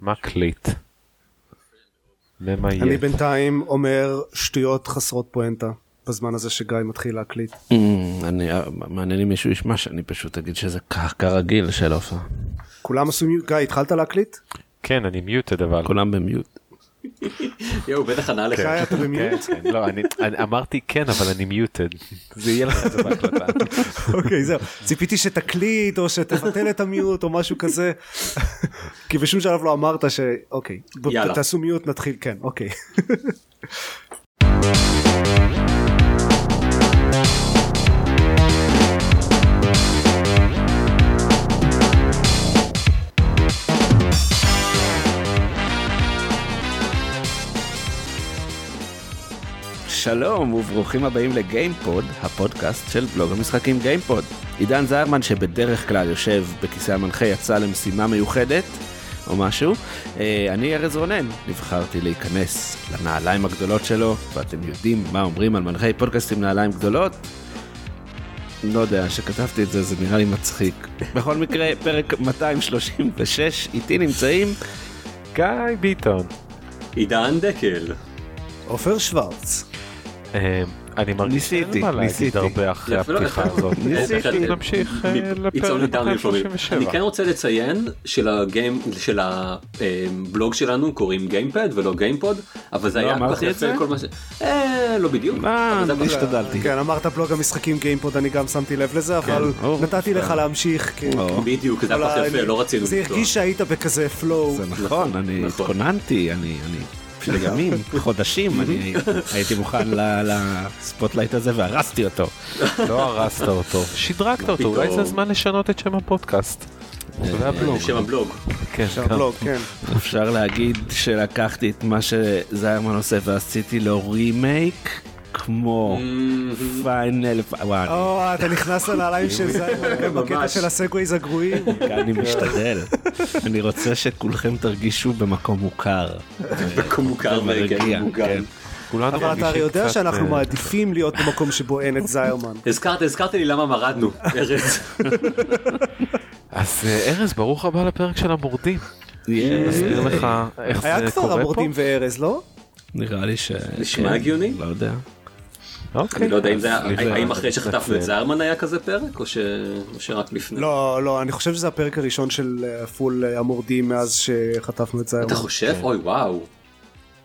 מקליט. אני ממייף. בינתיים אומר שטויות חסרות פואנטה בזמן הזה שגיא מתחיל להקליט. Mm, אני, מעניין אם מישהו ישמע שאני פשוט אגיד שזה כרגיל של הופעה. כולם עשו מיוט, גיא התחלת להקליט? כן, אני מיוטד אבל. כולם במיוט. יואו, בטח ענה לך. גיא אתה כן, במיוט? כן, לא, אני אני אמרתי כן, אבל אני מיוטד. זה יהיה לך את זה בהקלטה. אוקיי זהו, ציפיתי שתקליט או שתבטל את המיוט או משהו כזה. כי בשום שלב לא אמרת ש... אוקיי, יאללה. תעשו mute נתחיל, כן, אוקיי. שלום וברוכים הבאים לגיימפוד, הפודקאסט של בלוג המשחקים גיימפוד. עידן זיירמן שבדרך כלל יושב בכיסא המנחה יצא למשימה מיוחדת או משהו. אה, אני ארז רונן, נבחרתי להיכנס לנעליים הגדולות שלו, ואתם יודעים מה אומרים על מנחי פודקאסט עם נעליים גדולות? לא יודע, שכתבתי את זה זה נראה לי מצחיק. בכל מקרה, פרק 236, איתי נמצאים גיא ביטון. עידן דקל. עופר שוורץ. אה, אני מרגיש ניסיתי, שאין מה להגיד ניסיתי. הרבה אחרי לא, הפתיחה. הזאת. ניסיתי. נמשיך אה, לפרק downhill from it. 237. אני כן רוצה לציין של הבלוג שלנו קוראים גיימפד ולא גיימפוד אבל זה לא היה כל יפה זה? כל מה ש... אה, לא בדיוק. אבל זה אני השתדלתי. כן, אמרת בלוג המשחקים גיימפוד, אני גם שמתי לב לזה, אבל או, נתתי לך להמשיך. בדיוק זה היה כל אבל כך יפה לא רצינו זה. הרגיש שהיית בכזה flow. זה נכון, אני נכון. התכוננתי, אני, של ימים, חודשים, אני הייתי מוכן ל- ל spotlight הזה והרסתי אותו. לא הרסת אותו, שדרגת אותו? אולי זה הזמן לשנות את שם הפודקאסט. זה הבלוג. שם הבלוג. כן, אפשר גם. בלוג, כן. אפשר להגיד שלקחתי את מה שזיירמן עושה ועשיתי לו רימייק, כמו Final, וואי, או, אתה נכנס לנעליים של זיימן, כן, בקטע. של ה segues הגרועים. אני משתדל. אני רוצה שכולכם תרגישו במקום מוכר. מקום מוכר ומרגיע, וכן מוגן. כן. כולנו אבל אתה הרי יודע שאנחנו אה, מעדיפים להיות במקום שבו אין את זיירמן. הזכרת הזכרת לי למה מרדנו ארז. אז אה, ארז, ברוך הבא לפרק של המורדים. נסביר לך איך היה זה כבר קורה פה. המורדים וארז, לא? נראה לי ש... נשמע כן, הגיוני? לא יודע. אוקיי. אני לא יודע אם זה היה, האם אחרי שחטפנו את. זיירמן היה כזה פרק או ש- או שרק לפני? לא, לא, אני חושב שזה הפרק הראשון של אה, פול אה, המורדים מאז שחטפנו את זיירמן. אתה חושב? אוי וואו.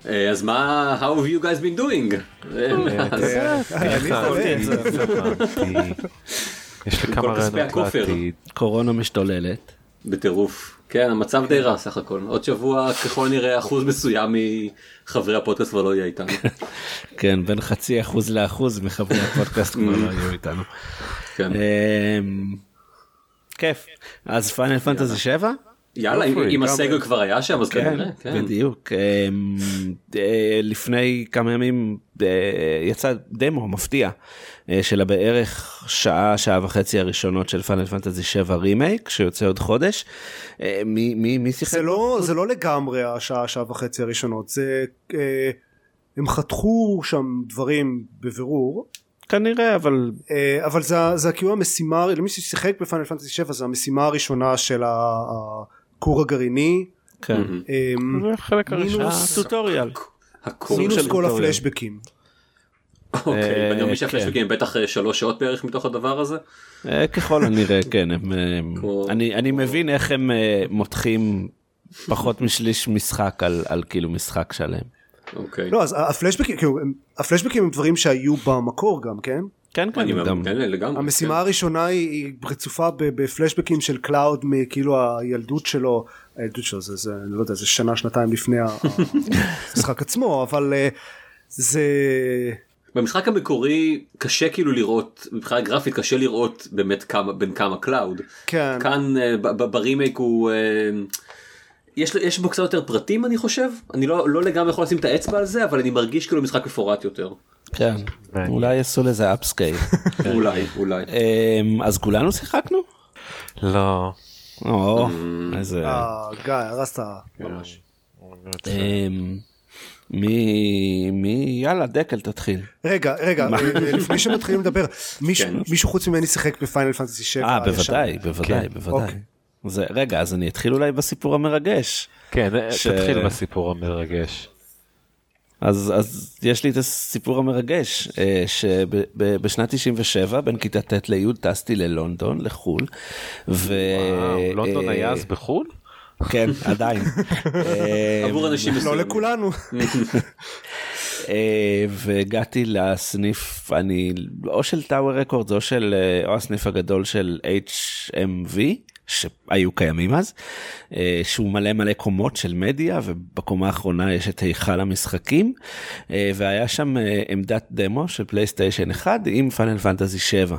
אה, אז מה, how have you guys been doing? אה, אה. יש לי כמה רעיונות. לעתיד. קורונה משתוללת. בטירוף. כן, המצב די רע סך הכל. עוד שבוע ככל נראה אחוז מסוים מחברי הפודקאסט כבר לא יהיה איתנו. כן, בין חצי אחוז לאחוז מחברי הפודקאסט כבר לא היו איתנו. כן. אמ, כיף. אז Final Fantasy 7? יאללה, אם- ה segue כבר היה שם אז כן, כנראה. כן. בדיוק. אמ, אה, לפני כמה ימים אה, יצא דמו מפתיע של הבערך שעה, שעה וחצי הראשונות של Final Fantasy 7 רימייק שיוצא עוד חודש. אה, מי מי מי שיחק? זה לא, זה לא לגמרי השעה, שעה וחצי הראשונות, זה... אה, הם חתכו שם דברים בבירור, כנראה אבל אה, אבל זה, זה כאילו המשימה, למי ששיחק בפאנל פנטסי 7 זה המשימה הראשונה של הכור הגרעיני, כן. אה, זה החלק הראשון. מינוס- טוטוריאל. מינוס של כל. הפלשבקים. אוקיי, אה, ואני מבין כן. הם בטח אה, שלוש שעות בערך מתוך הדבר הזה. אה, ככל הנראה כן אני אני מבין איך הם מותחים פחות משליש משחק על על כאילו משחק שלם. אוקיי. לא, אז הפלשבקים, כאילו, הם- הפלשבקים הם דברים שהיו במקור גם, כן? כן כן גם כן, לגמרי. המשימה הראשונה היא, רצופה בפלשבקים של קלאוד מכאילו הילדות שלו, הילדות שלו זה, זה אני לא יודע זה שנה שנתיים לפני המשחק עצמו אבל זה במשחק המקורי קשה כאילו לראות מבחינה גרפית קשה לראות באמת כמה בין כמה קלאוד. כן כאן אה, ברימייק הוא אה, יש יש בו קצת יותר פרטים אני חושב אני לא לא לגמרי יכול לשים את האצבע על זה אבל אני מרגיש כאילו משחק מפורט יותר כן מעניין. אולי יעשו לזה אפסקייל. אולי אולי אמ, אז כולנו שיחקנו? לא. או, איזה... אה, גיא הרסת ממש. מי מי יאללה דקל תתחיל. רגע רגע אה, לפני שמתחילים לדבר מישהו כן. מישהו חוץ ממני שיחק בפיינל פנטסי 7 אה בוודאי בוודאי כן. בוודאי. אוקיי. זה, רגע, אז אני אתחיל אולי בסיפור המרגש. כן, ש- תתחיל בסיפור המרגש. אז, אז יש לי את הסיפור המרגש, אה, שבשנת 97, בין כיתה ט' לי', טסתי ללונדון, לחו"ל. ו... וואו, לונדון אה, היה אז בחו"ל? כן, עדיין. אה, עבור אנשים לא. לכולנו. אה, והגעתי לסניף, אני, או של טאוור רקורדס או של, אה, או הסניף הגדול של HMV. שהיו קיימים אז, אה, שהוא מלא מלא קומות של מדיה ובקומה האחרונה יש את היכל המשחקים אה, והיה שם אה, עמדת דמו של פלייסטיישן 1 עם פאנל פנטזי 7.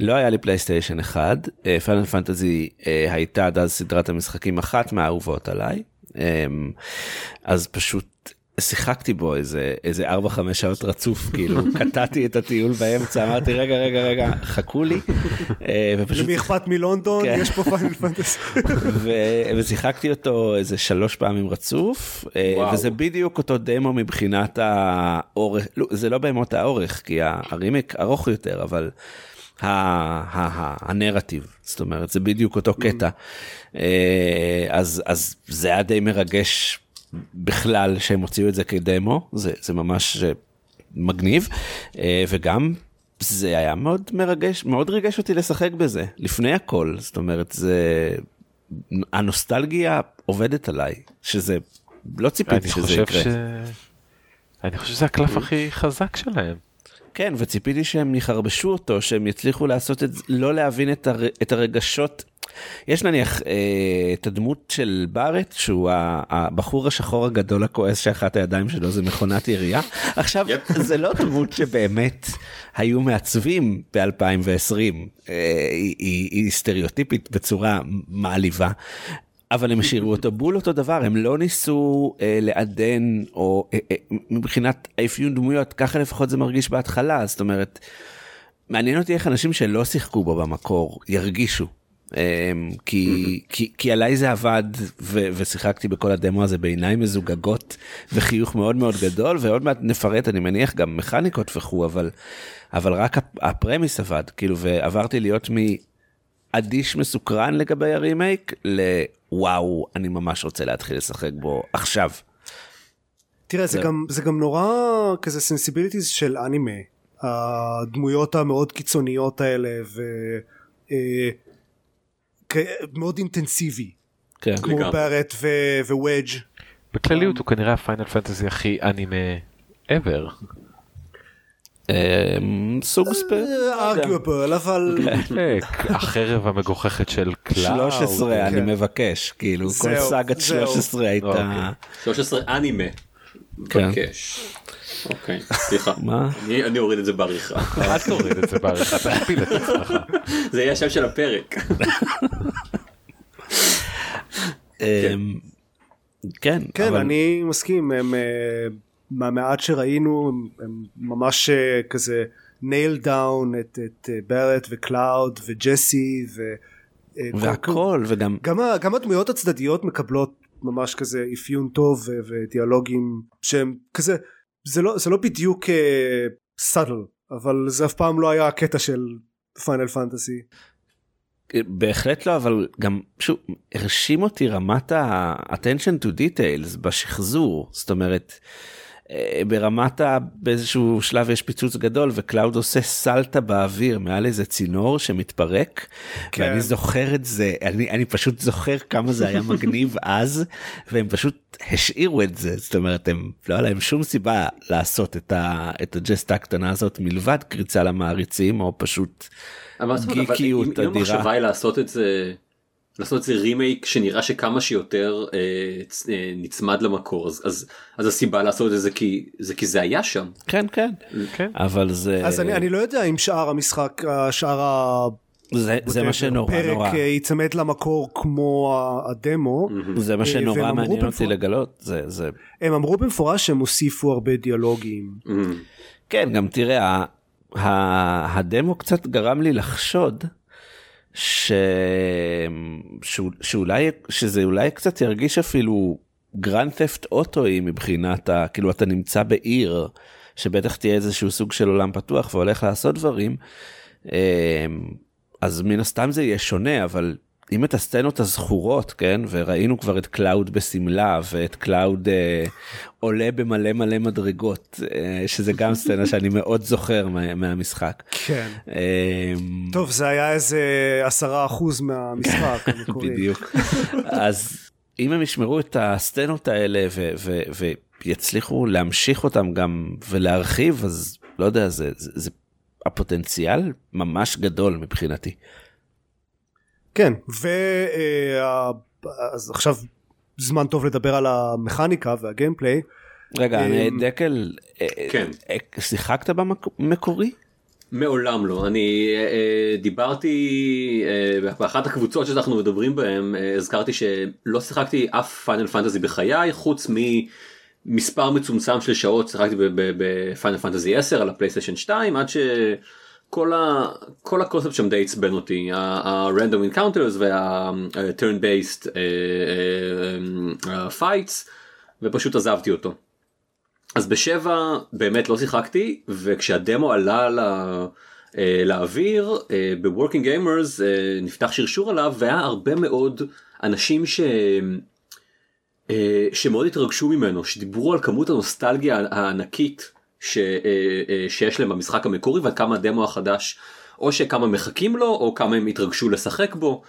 לא היה לי פלייסטיישן 1, פאנל פנטזי הייתה עד אז סדרת המשחקים אחת מהאהובות עליי, אז פשוט שיחקתי בו איזה איזה 4-5 שעות רצוף כאילו קטעתי את הטיול באמצע אמרתי רגע רגע רגע חכו לי אה, ופשוט למי אכפת מלונדון? כן. יש פה פיינל פנטסי. ושיחקתי אותו איזה שלוש פעמים רצוף אה. וזה בדיוק אותו דמו מבחינת האורך לא, זה לא באמת האורך כי ה- הרימק ארוך יותר אבל. הנרטיב זאת אומרת זה בדיוק אותו קטע אה, אז אז זה היה די מרגש בכלל שהם הוציאו את זה כדמו זה זה ממש מגניב אה, וגם זה היה מאוד מרגש מאוד ריגש אותי לשחק בזה לפני הכל זאת אומרת זה הנוסטלגיה עובדת עליי שזה לא ציפיתי שזה יקרה. ש... אני חושב שזה הקלף הכי חזק שלהם. כן וציפיתי שהם יחרבשו אותו שהם יצליחו לעשות את זה לא להבין את, הר, את הרגשות. יש נניח אה, את הדמות של בארט שהוא הבחור השחור הגדול הכועס שאחת הידיים שלו זה מכונת ירייה עכשיו. זה לא דמות שבאמת היו מעצבים ב-2020 אה, היא, היא, היא סטריאוטיפית בצורה מעליבה. אבל הם השאירו אותו בול אותו דבר הם לא ניסו אה, לעדן או אה, אה, מבחינת האפיון דמויות ככה לפחות זה מרגיש בהתחלה זאת אומרת. מעניין אותי איך אנשים שלא שיחקו בו במקור ירגישו. אה, כי, כי, כי עליי זה עבד ו, ושיחקתי בכל הדמו הזה בעיניים מזוגגות וחיוך מאוד מאוד גדול ועוד מעט נפרט אני מניח גם מכניקות וכו' אבל אבל רק הפ- ה premise עבד כאילו ועברתי להיות מאדיש מסוקרן לגבי הרימייק לוואו אני ממש רוצה להתחיל לשחק בו עכשיו. תראה זה זה- גם זה גם נורא כזה sensibilities של אנימה הדמויות המאוד קיצוניות האלה ו... אה, מאוד אינטנסיבי כן. כמו. בארט ווודג' בכלליות הוא כנראה הפיינל פנטזי הכי אנימה ever. אה, סוג ספייר. ארגיובל אבל אה, החרב המגוחכת של קלאוד. 13 אני כן. מבקש כאילו כל סאגת זהו. 13 הייתה אוקיי. 13 אנימה. כן. מבקש. אוקיי, סליחה. מה? אני אני אוריד את זה בעריכה. אל תוריד את זה בעריכה, תכפיל את עצמך. זה יהיה השם של הפרק. אמ, כן כן אני מסכים הם אה, מהמעט שראינו הם, ממש אה, כזה nail down את, את אה, בארט וקלאוד וג'סי ו... אה, כל- והכל וגם גם, גם הדמויות הצדדיות מקבלות ממש כזה אפיון טוב ודיאלוגים שהם כזה זה לא זה לא בדיוק subtle אבל זה אף פעם לא היה הקטע של Final Fantasy בהחלט לא אבל גם שוב הרשים אותי רמת ה-attention to details בשחזור. זאת אומרת אה, ברמת ה... באיזשהו שלב יש פיצוץ גדול וקלאוד עושה סלטה באוויר מעל איזה צינור שמתפרק כן. ואני זוכר את זה אני, אני פשוט זוכר כמה זה היה מגניב אז והם פשוט השאירו את זה זאת אומרת הם לא היה להם שום סיבה לעשות את, ה, את הג'סטה הקטנה הזאת מלבד קריצה למעריצים או פשוט זאת אומרת, אבל גיקיות אם- אדירה. המחשבה היא לעשות את זה לעשות את זה רימייק שנראה שכמה שיותר אה, צ- אה, נצמד למקור. אז אז אז הסיבה לעשות את זה כי זה כי זה היה שם. כן כן. כן. אבל זה אז אני, אני לא יודע אם שאר המשחק אה, שאר ה... זה, זה מה שנורא נורא. פרק אה, ייצמד למקור כמו ה- הדמו. זה מה אה, שנורא מעניין אותי במפורש- לגלות זה זה הם אמרו במפורש שהם הוסיפו הרבה דיאלוגים. כן גם תראה ה, ה, הדמו קצת גרם לי לחשוד ש... שאו- שאולי שזה אולי קצת ירגיש אפילו Grand Theft Auto אי מבחינת ה... כאילו אתה נמצא בעיר שבטח תהיה איזשהו סוג של עולם פתוח והולך לעשות דברים אמ, אז מן הסתם זה יהיה שונה אבל אם את הסצנות הזכורות כן וראינו כבר את קלאוד בשמלה ואת קלאוד אה, עולה במלא מלא מדרגות אה, שזה גם סצנה שאני מאוד זוכר מה, מהמשחק. כן. אה, טוב זה היה איזה עשרה אחוז מהמשחק. בדיוק. אז אם הם ישמרו את הסצנות האלה ו- ו- ויצליחו להמשיך אותם גם ולהרחיב אז לא יודע זה, זה, זה הפוטנציאל ממש גדול מבחינתי. כן, ואז עכשיו זמן טוב לדבר על המכניקה והגיימפליי. רגע, אמ, דקל, אה, כן. אה, שיחקת במקורי? מעולם לא, אני אה, דיברתי באחת הקבוצות שאנחנו מדברים בהם, הזכרתי שלא שיחקתי אף Final Fantasy בחיי חוץ ממספר מצומצם של שעות שיחקתי ב Final Fantasy 10 על ה PlayStation 2 עד ש... כל, ה, כל הקונספט שם די עצבן אותי, ה-random encounters וה-turn based אה, אה, אה, fights ופשוט עזבתי אותו. אז בשבע באמת לא שיחקתי וכשהדמו עלה לה, אה, לאוויר ב Working Gamers נפתח שרשור עליו והיה הרבה מאוד אנשים ש... שמאוד התרגשו ממנו שדיברו על כמות הנוסטלגיה הענקית ש, אה, אה, שיש להם במשחק המקורי ועד כמה הדמו החדש או שכמה מחכים לו או כמה הם התרגשו לשחק בו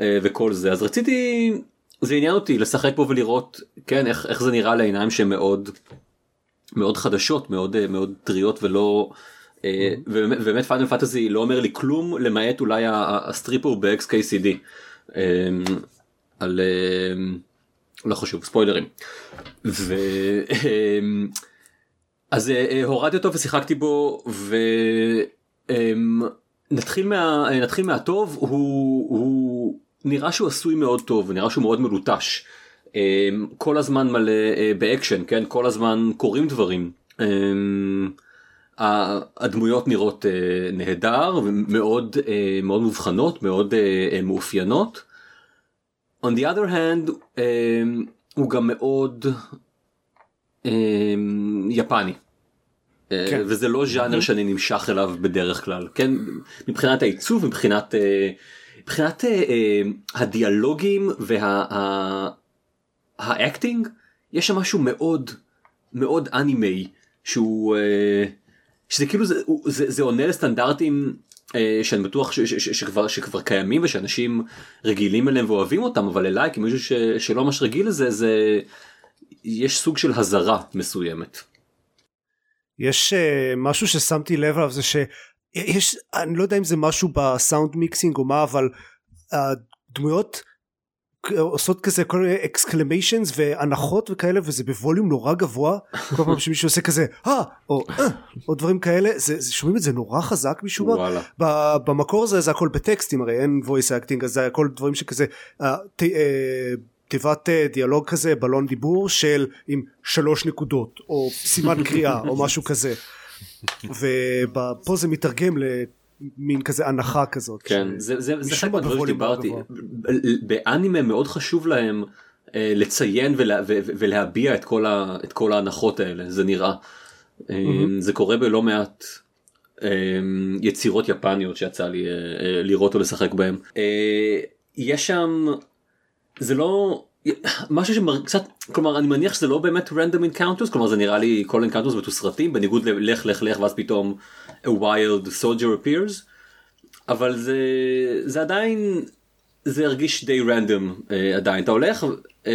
אה, וכל זה. אז רציתי זה עניין אותי לשחק בו ולראות כן איך, איך זה נראה לעיניים שמאוד מאוד חדשות מאוד מאוד טריות ולא ובאמת פיינל פנטזי לא אומר לי כלום למעט אולי הסטריפור ב-XKCD על לא חשוב ספוילרים. ו... אז uh, uh, הורדתי אותו ושיחקתי בו ונתחיל אמ, מה, uh, נתחיל מהטוב הוא, הוא נראה שהוא עשוי מאוד טוב נראה שהוא מאוד מלוטש אמ, כל הזמן מלא אה, באקשן כן כל הזמן קורים דברים. אמ, הדמויות נראות אה, נהדר ומאוד מאוד מובחנות מאוד מאופיינות. On the other hand הוא גם מאוד אמ, יפני. אה, כן. וזה לא ז'אנר שאני נמשך אליו בדרך כלל כן מבחינת העיצוב מבחינת אה, מבחינת אה, הדיאלוגים והאקטינג יש שם משהו מאוד מאוד אנימי שהוא שזה כאילו זה, זה, זה עונה לסטנדרטים שאני בטוח ש, ש, ש, שכבר שכבר קיימים ושאנשים רגילים אליהם ואוהבים אותם אבל אליי כמישהו ש, שלא ממש רגיל לזה זה יש סוג של הזרה מסוימת. יש uh, משהו ששמתי לב עליו זה שיש אני לא יודע אם זה משהו בסאונד מיקסינג או מה אבל הדמויות עושות כזה כל מיני exclamations ואנחות וכאלה וזה בווליום נורא גבוה. כל פעם שמישהו עושה כזה אה או אה או דברים כאלה. זה, זה שומעים את זה נורא חזק משום מה. במקור הזה זה הכל בטקסטים הרי אין voice acting אז זה הכל דברים שכזה אה, ת, אה, תיבת אה, דיאלוג כזה בלון דיבור של עם שלוש נקודות או סימן קריאה או משהו כזה. ופה זה מתרגם למין כזה אנחה כזאת כן ש... זה זה זה חלק מהדברים שדיברתי. באנימה מאוד חשוב להם אה, לציין ולה, ו, ולהביע את כל, ה, את כל ההנחות האלה זה נראה. mm-hmm. זה קורה בלא מעט יצירות יפניות שיצא לי לראות או לשחק בהם. יש שם זה לא משהו שקצת כלומר אני מניח שזה לא באמת random encounters כלומר זה נראה לי כל encounters מתוסרטים בניגוד ללך לך לך ואז פתאום a wild soldier appears אבל זה זה עדיין זה הרגיש די רנדום uh, עדיין אתה הולך uh,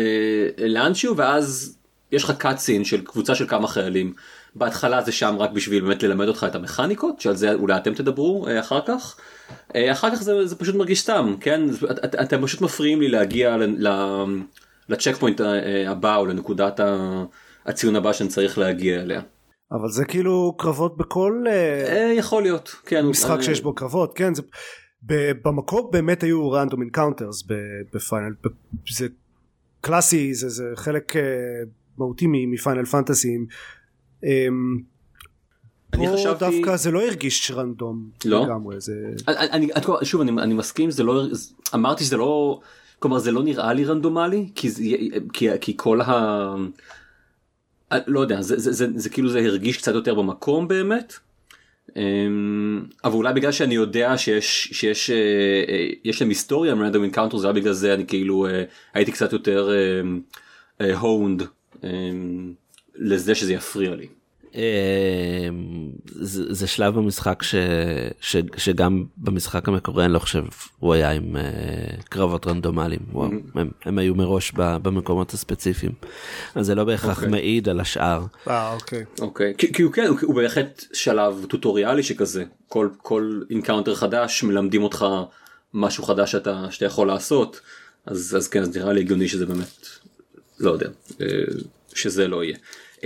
לאנשהו ואז יש לך קאצין של קבוצה של כמה חיילים בהתחלה זה שם רק בשביל באמת ללמד אותך את המכניקות שעל זה אולי אתם תדברו uh, אחר כך. אה, אחר כך זה, זה פשוט מרגיש סתם כן את, את, אתם פשוט מפריעים לי להגיע לצ'ק פוינט אה, הבא או לנקודת הציון הבא שאני צריך להגיע אליה. אבל זה כאילו קרבות בכל אה, יכול להיות כן משחק שיש בו קרבות כן זה במקור באמת היו random encounters ב Final זה קלאסי זה, זה חלק מהותי מ Final Fantasy אני פה חשבתי... דווקא זה לא הרגיש random לא? לגמרי זה אני, אני, שוב אני, אני מסכים זה לא אמרתי שזה לא כלומר זה לא נראה לי רנדומלי כי זה, כי, כי כל ה... לא יודע זה, זה, זה, זה, זה כאילו זה הרגיש קצת יותר במקום באמת אמ, אבל אולי בגלל שאני יודע שיש שיש יש להם היסטוריה עם random encounter זה בגלל זה אני כאילו הייתי קצת יותר honed לזה שזה יפריע לי. אמ, זה, זה שלב במשחק ש, ש, שגם במשחק המקורי אני לא חושב הוא היה עם אה, קרבות רנדומליים אמ-המ. הם, הם היו מראש ב, במקומות הספציפיים אז זה לא בהכרח אוקיי. אוקיי. מעיד על השאר. אה אוקיי. אוקיי כי, כי הוא כן הוא, הוא בהחלט שלב טוטוריאלי שכזה כל כל encounter חדש מלמדים אותך משהו חדש שאתה שאתה יכול לעשות אז אז כן אז נראה לי הגיוני שזה באמת לא יודע אה, שזה לא יהיה.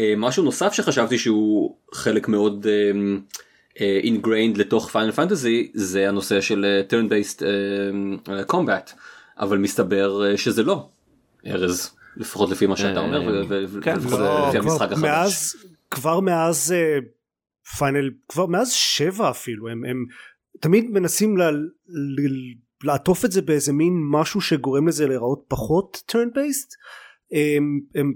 אה, משהו נוסף שחשבתי שהוא חלק מאוד ingrained אה, אה, לתוך Final Fantasy זה הנושא של turn based אה, combat אבל מסתבר שזה לא ארז לפחות לפי מה שאתה אומר כן, לפי המשחק החדש. כבר מאז Final כבר מאז שבע אפילו הם, הם תמיד מנסים ל, ל, לעטוף את זה באיזה מין משהו שגורם לזה להיראות פחות turn based הם, הם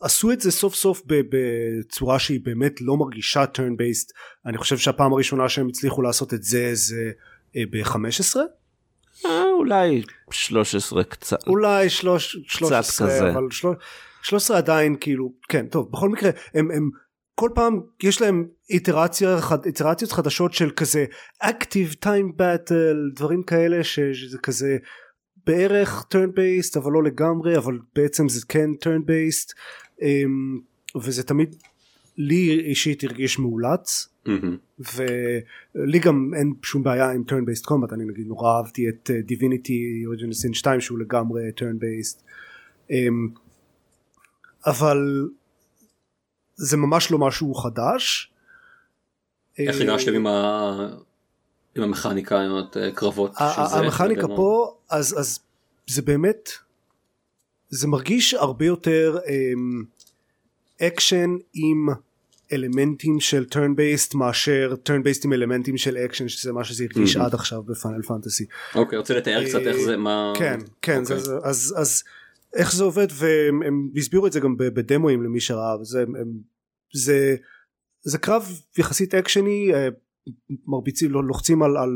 עשו את זה סוף סוף בצורה שהיא באמת לא מרגישה turn based אני חושב שהפעם הראשונה שהם הצליחו לעשות את זה זה אה, ב-15 אה, אולי 13 קצת. אולי 13 כזה. אבל 13 עדיין כאילו כן טוב בכל מקרה הם, הם כל פעם יש להם איטרציה איטרציות חדשות של כזה active time battle דברים כאלה שזה כזה בערך turn based אבל לא לגמרי אבל בעצם זה כן turn based וזה תמיד לי אישית הרגיש מאולץ mm-hmm. ולי גם אין שום בעיה עם turn based combat אני נגיד נורא אהבתי את divinity origin sin 2 שהוא לגמרי turn based um, אבל זה ממש לא משהו חדש. איך הרגשתם עם, ה... עם המכניקה עם הקרבות? המכניקה פה אז, אז זה באמת זה מרגיש הרבה יותר אקשן אמ, עם אלמנטים של turn based מאשר turn based עם אלמנטים של אקשן שזה מה שזה הרגיש אמ-המ. עד עכשיו ב Final Fantasy. אוקיי רוצה לתאר קצת איך זה מה כן כן אוקיי. זה, זה, אז אז איך זה עובד והם הסבירו את זה גם בדמוים למי שראה הם, זה זה קרב יחסית אקשני אה, מרביצים לוחצים על, על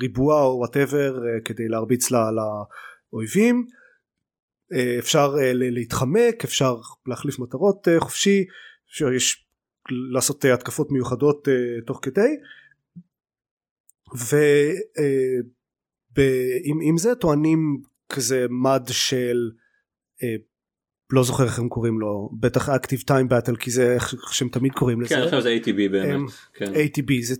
ריבוע או whatever אה, כדי להרביץ לאויבים אה, אפשר אה, להתחמק אפשר להחליף מטרות אה, חופשי יש לעשות התקפות מיוחדות תוך כדי ועם זה טוענים כזה מד של לא זוכר איך הם קוראים לו בטח Active Time Battle כי זה איך שהם תמיד קוראים לזה. כן עכשיו זה ATB באמת. כן. ATB זה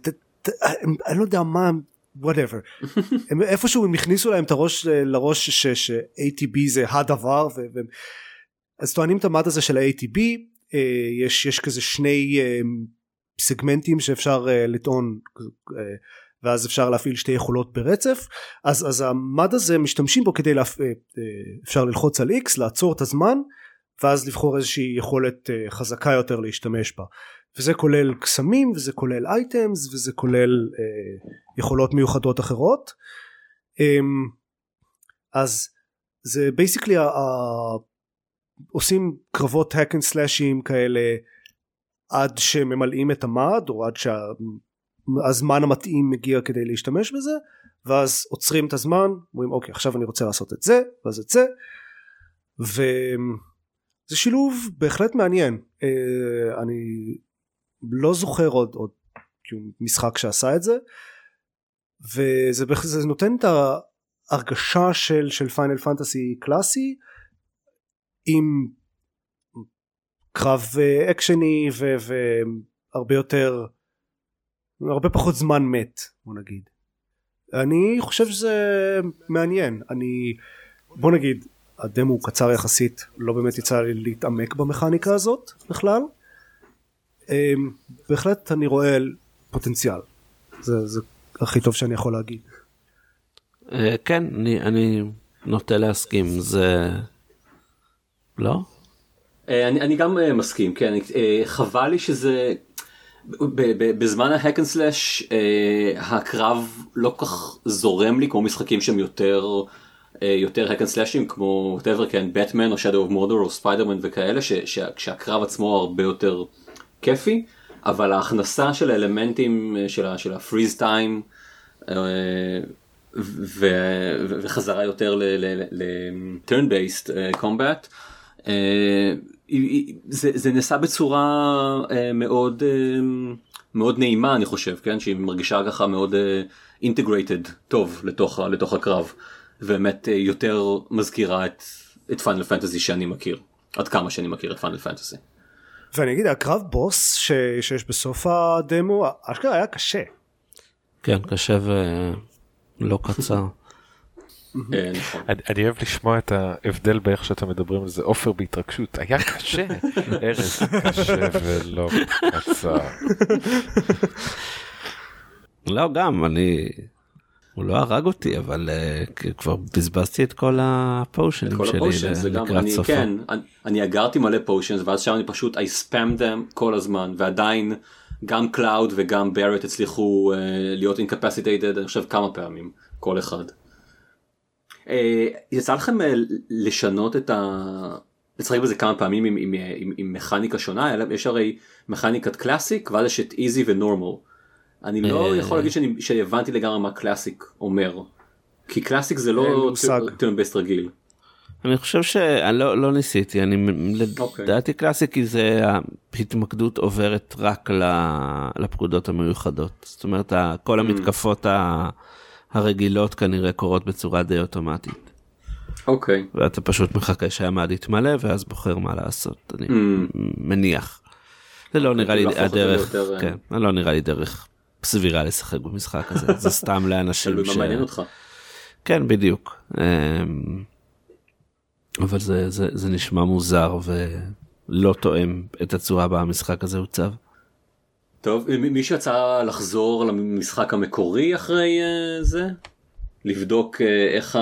אני לא יודע מה וואטאבר איפשהו הם הכניסו להם את הראש לראש ש-ATB זה הדבר ו- ו- אז טוענים את המד הזה של ה-ATB אה, יש, יש כזה שני אה, סגמנטים שאפשר אה, לטעון ואז אפשר להפעיל שתי יכולות ברצף. אז, אז המד הזה משתמשים בו כדי להפ... אפשר ללחוץ על X לעצור את הזמן ואז לבחור איזושהי יכולת חזקה יותר להשתמש בה וזה כולל קסמים וזה כולל items וזה כולל אה, יכולות מיוחדות אחרות. אה, אז זה basically עושים קרבות hack and slash ים כאלה עד שממלאים את המד או עד שהזמן המתאים מגיע כדי להשתמש בזה ואז עוצרים את הזמן אומרים אוקיי עכשיו אני רוצה לעשות את זה ואז את זה. וזה שילוב בהחלט מעניין. אה, אני לא זוכר עוד, עוד כאילו, משחק שעשה את זה וזה זה נותן את ההרגשה של של פיינל פנטסי קלאסי עם קרב אה, אקשני ו, והרבה יותר הרבה פחות זמן מת בוא נגיד. אני חושב שזה מעניין. אני בוא נגיד הדמו הוא קצר יחסית לא באמת יצא לי להתעמק במכניקה הזאת בכלל בהחלט אני רואה פוטנציאל זה, זה הכי טוב שאני יכול להגיד. אה, כן אני, אני נוטה להסכים זה לא? אה, אני, אני גם אה, מסכים כן חבל לי שזה בזמן ה hack and slash הקרב לא כך זורם לי כמו משחקים שהם יותר יותר hack and slash ים כמו whatever כן בטמן או shadow of mordor או ספיידרמן וכאלה שהקרב עצמו הרבה יותר כיפי אבל ההכנסה של האלמנטים אה, של, הפריז טיים אה, וחזרה יותר ל-turn based combat זה, זה נעשה בצורה מאוד מאוד נעימה אני חושב כן שהיא מרגישה ככה מאוד אינטגרייטד טוב לתוך, לתוך הקרב באמת יותר מזכירה את, את פיינל פנטזי שאני מכיר עד כמה שאני מכיר את פיינל פנטזי. ואני אגיד הקרב בוס ש... שיש בסוף הדמו אשכרה היה קשה. כן קשה ולא קצר. אה, נכון. אני אוהב לשמוע את ההבדל באיך שאתם מדברים על זה עופר בהתרגשות היה קשה ארז קשה ולא קצר. לא גם אני הוא לא הרג אותי אבל uh, כבר בזבזתי את כל ה potion ים שלי לקראת סופו. כן, אני, אני אגרתי מלא potions ואז שם אני פשוט I spam them כל הזמן ועדיין גם קלאוד וגם בארט הצליחו uh, להיות incapacitated אני חושב כמה פעמים כל אחד. Uh, יצא לכם uh, לשנות את ה... לשחק בזה כמה פעמים עם, עם, עם, עם מכניקה שונה יש הרי מכניקת classic ואז יש את easy ו normal. אני לא יכול להגיד שאני, שהבנתי לגמרי מה classic אומר. כי classic זה לא turn based רגיל. אני חושב שאני לא, לא ניסיתי אני okay. אוקיי. לדעתי classic זה ההתמקדות עוברת רק לפקודות המיוחדות זאת אומרת כל mm. המתקפות הרגילות כנראה קורות בצורה די אוטומטית. אוקיי. Okay. ואתה פשוט מחכה שהמד יתמלא ואז בוחר מה לעשות אני mm. מניח. זה לא נראה לי הדרך, כן, זה לא נראה לי דרך סבירה לשחק במשחק הזה זה סתם לאנשים ש... מעניין אותך. כן בדיוק אמ, אבל זה, זה, זה נשמע מוזר ולא תואם את הצורה בה המשחק הזה הוצב. טוב מי שיצא לחזור למשחק המקורי אחרי uh, זה לבדוק uh, איך ה...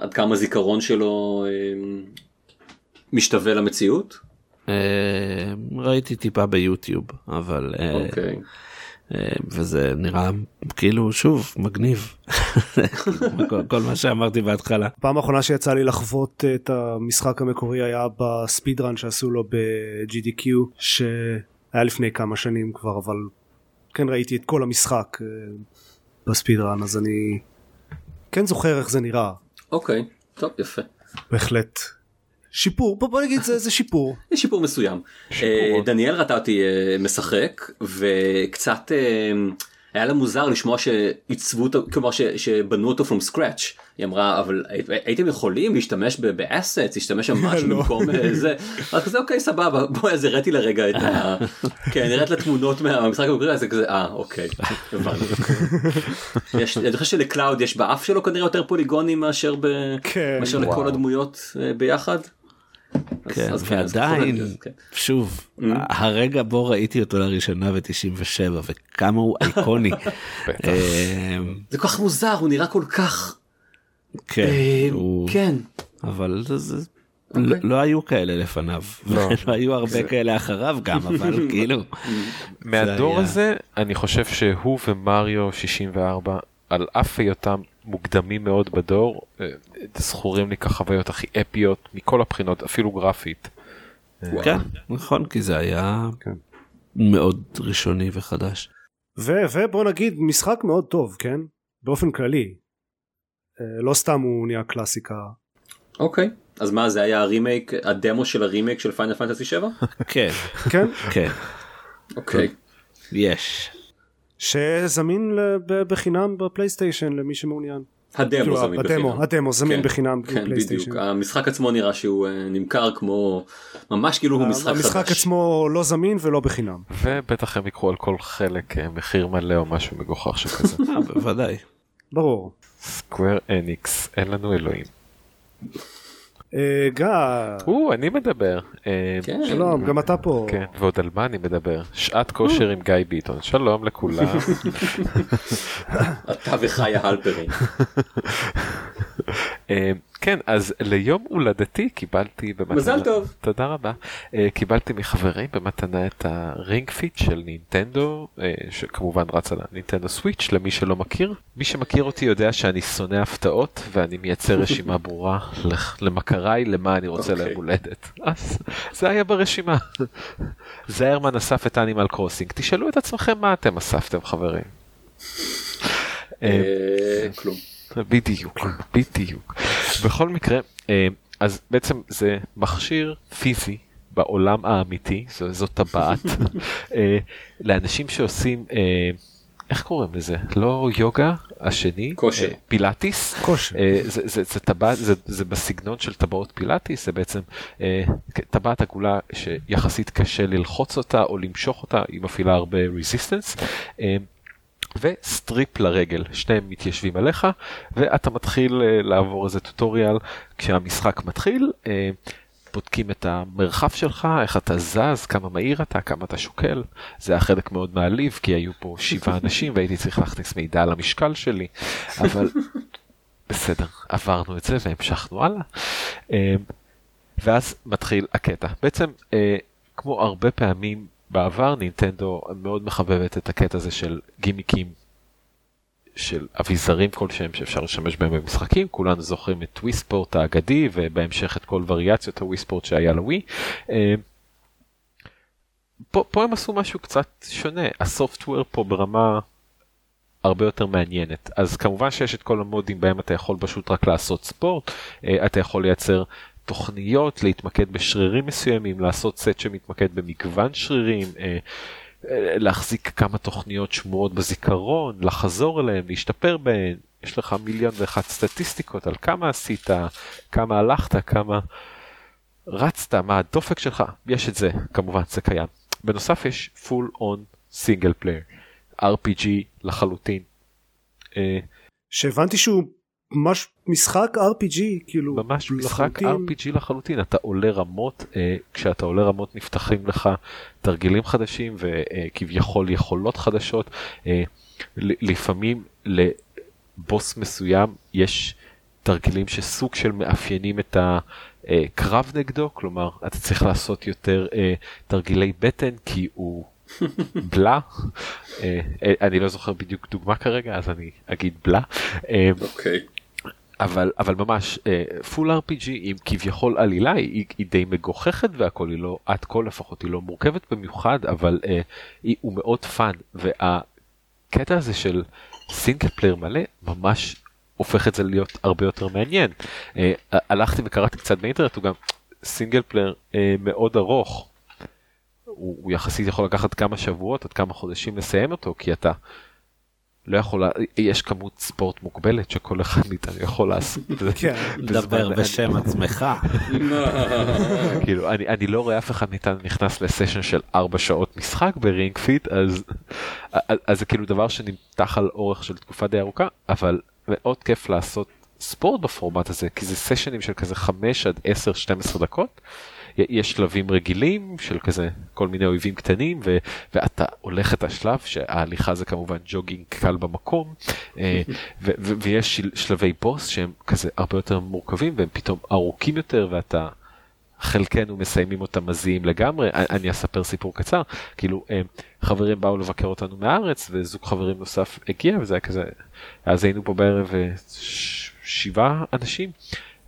עד כמה זיכרון שלו uh, משתווה למציאות. Uh, ראיתי טיפה ביוטיוב אבל. אוקיי. Uh, okay. אה, וזה נראה כאילו שוב מגניב כל, כל מה שאמרתי בהתחלה. פעם אחרונה שיצא לי לחוות את המשחק המקורי היה בספיד רן שעשו לו ב-GDQ שהיה לפני כמה שנים כבר אבל כן ראיתי את כל המשחק אה, בספיד רן אז אני כן זוכר איך זה נראה. אוקיי okay, טוב יפה. בהחלט שיפור בוא, בוא נגיד זה, זה שיפור. זה שיפור מסוים. שיפור. Uh, דניאל ראתה אותי uh, משחק וקצת uh, היה לה מוזר לשמוע שעיצבו אותו כלומר ש, שבנו אותו from scratch. היא אמרה אבל הייתם יכולים להשתמש באסטס להשתמש שם משהו לא. במקום זה אז כזה אוקיי סבבה בוא אז הראיתי לרגע את ה... כן הראית לתמונות מהמשחק המקורי זה כזה אה אוקיי. יש אני חושב שלקלאוד יש באף שלו כנראה יותר פוליגונים מאשר כן. לכל הדמויות ביחד. כן, ועדיין, כן. שוב, mm. הרגע בו ראיתי אותו לראשונה ב-97 וכמה הוא אייקוני. אמ, זה כל כך מוזר, הוא נראה כל כך... כן, אמ, כן. אבל זה... לא, אוקיי. לא היו כאלה לפניו, לא, לא היו הרבה כאלה אחריו גם, אבל כאילו. מהדור הזה אני חושב שהוא ומריו 64 על אף היותם מוקדמים מאוד בדור, אה, זכורים לי כחוויות הכי אפיות מכל הבחינות, אפילו גרפית. אה, כן, נכון, כי זה היה כן. מאוד ראשוני וחדש. ובוא נגיד משחק מאוד טוב, כן? באופן כללי. אה, לא סתם הוא נהיה קלאסיקה. אוקיי, אז מה זה היה הרימייק, הדמו של הרימייק של פיינל פנטסי 7? כן. כן? כן. אוקיי. יש. שזמין בחינם בפלייסטיישן למי שמעוניין. הדמו כאילו, זמין הדמו, בחינם. הדמו זמין כן, בחינם כן, בפלייסטיישן. בדיוק. המשחק עצמו נראה שהוא אה, נמכר כמו ממש כאילו הוא משחק חדש. המשחק עצמו לא זמין ולא בחינם. ובטח הם יקחו על כל חלק אה, מחיר מלא או משהו מגוחך שכזה. בוודאי. ברור. סקוואר אניקס אין לנו אלוהים. אה, גיא. או, אני מדבר. אה, כן. שלום, גם אתה פה. כן, ועוד על מה אני מדבר? שעת כושר עם גיא ביטון. שלום לכולם. אתה וחיה הלפרין. אה, כן אז ליום הולדתי קיבלתי במתנה, מזל טוב. תודה רבה, אה, קיבלתי מחברים במתנה את הרינג פיט של נינטנדו אה, שכמובן רץ על הנינטנדו סוויץ' למי שלא מכיר. מי שמכיר אותי יודע שאני שונא הפתעות ואני מייצר רשימה ברורה למכריי למה אני רוצה okay. אוקיי. ליום הולדת. אז זה היה ברשימה. זיירמן אסף את אנימל קרוסינג תשאלו את עצמכם מה אתם אספתם חברים. כלום. בדיוק, בדיוק. בכל מקרה, אה, אז בעצם זה מכשיר פיזי בעולם האמיתי, זו, זו טבעת, אה, לאנשים שעושים, אה, איך קוראים לזה? לא יוגה, השני, כושר. פילאטיס, כושר. זה, זה, זה, טבעת, זה, זה בסגנון של טבעות פילאטיס, זה בעצם טבעת עגולה שיחסית קשה ללחוץ אותה או למשוך אותה, היא מפעילה הרבה resistance. ו strap לרגל, שניהם מתיישבים עליך ואתה מתחיל uh, לעבור איזה tutorial כשהמשחק מתחיל, uh, בודקים את המרחב שלך, איך אתה זז, כמה מהיר אתה, כמה אתה שוקל, זה היה חלק מאוד מעליב כי היו פה שבעה אנשים והייתי צריך להכניס מידע על המשקל שלי, אבל בסדר, עברנו את זה והמשכנו הלאה. Uh, ואז מתחיל הקטע, בעצם כמו הרבה פעמים בעבר נינטנדו מאוד מחבבת את הקטע הזה של גימיקים של אביזרים כלשהם שאפשר לשמש בהם במשחקים. כולנו זוכרים את טוויספורט האגדי ובהמשך את כל וריאציות הוויספורט שהיה לווי. אה, פה, פה הם עשו משהו קצת שונה. הסופטוור פה ברמה הרבה יותר מעניינת. אז כמובן שיש את כל המודים בהם אתה יכול פשוט רק לעשות ספורט. אה, אתה יכול לייצר תוכניות, להתמקד בשרירים מסוימים, לעשות סט שמתמקד במגוון שרירים, אה, אה, להחזיק כמה תוכניות שמורות בזיכרון, לחזור אליהן, להשתפר בהן, יש לך מיליון ואחת סטטיסטיקות על כמה עשית, כמה הלכת, כמה רצת, מה הדופק שלך, יש את זה, כמובן זה קיים. בנוסף יש full on single player, RPG לחלוטין. אה, שהבנתי שהוא ממש משחק RPG כאילו ממש משחק RPG לחלוטין אתה עולה רמות אה, כשאתה עולה רמות נפתחים לך תרגילים חדשים וכביכול אה, יכולות חדשות אה, לפעמים לבוס מסוים יש תרגילים שסוג של מאפיינים את הקרב נגדו כלומר אתה צריך לעשות יותר אה, תרגילי בטן כי הוא בלה אה, אה, אני לא זוכר בדיוק דוגמה כרגע אז אני אגיד בלה. אה, אוקיי. Okay. אבל אבל ממש full uh, RPG עם כביכול עלילה היא, היא די מגוחכת והכל היא לא עד כה לפחות היא לא מורכבת במיוחד אבל uh, היא, הוא מאוד fun והקטע הזה של single player מלא ממש הופך את זה להיות הרבה יותר מעניין. Uh, הלכתי וקראתי קצת באינטרנט הוא גם single player uh, מאוד ארוך. הוא, הוא יחסית יכול לקחת כמה שבועות עד כמה חודשים לסיים אותו כי אתה לא יכול, יש כמות ספורט מוגבלת שכל אחד מאיתנו יכול לעשות. כן, דבר בשם עצמך. כאילו אני אני לא רואה אף אחד מאיתנו נכנס לסשן של 4 שעות משחק ברינג פיט אז אז זה כאילו דבר שנמתח על אורך של תקופה די ארוכה אבל מאוד כיף לעשות ספורט בפורמט הזה כי זה סשנים של כזה 5 עד 10 12 דקות. יש שלבים רגילים של כזה כל מיני אויבים קטנים ו, ואתה הולך את השלב שההליכה זה כמובן ג'וגינג קל במקום אה, ו, ו, ויש של, שלבי בוס שהם כזה הרבה יותר מורכבים והם פתאום ארוכים יותר ואתה חלקנו מסיימים אותם מזיעים לגמרי. אני אספר סיפור קצר. כאילו אה, חברים באו לבקר אותנו מהארץ וזוג חברים נוסף הגיע וזה היה כזה אז היינו פה בערב אה, שבעה אנשים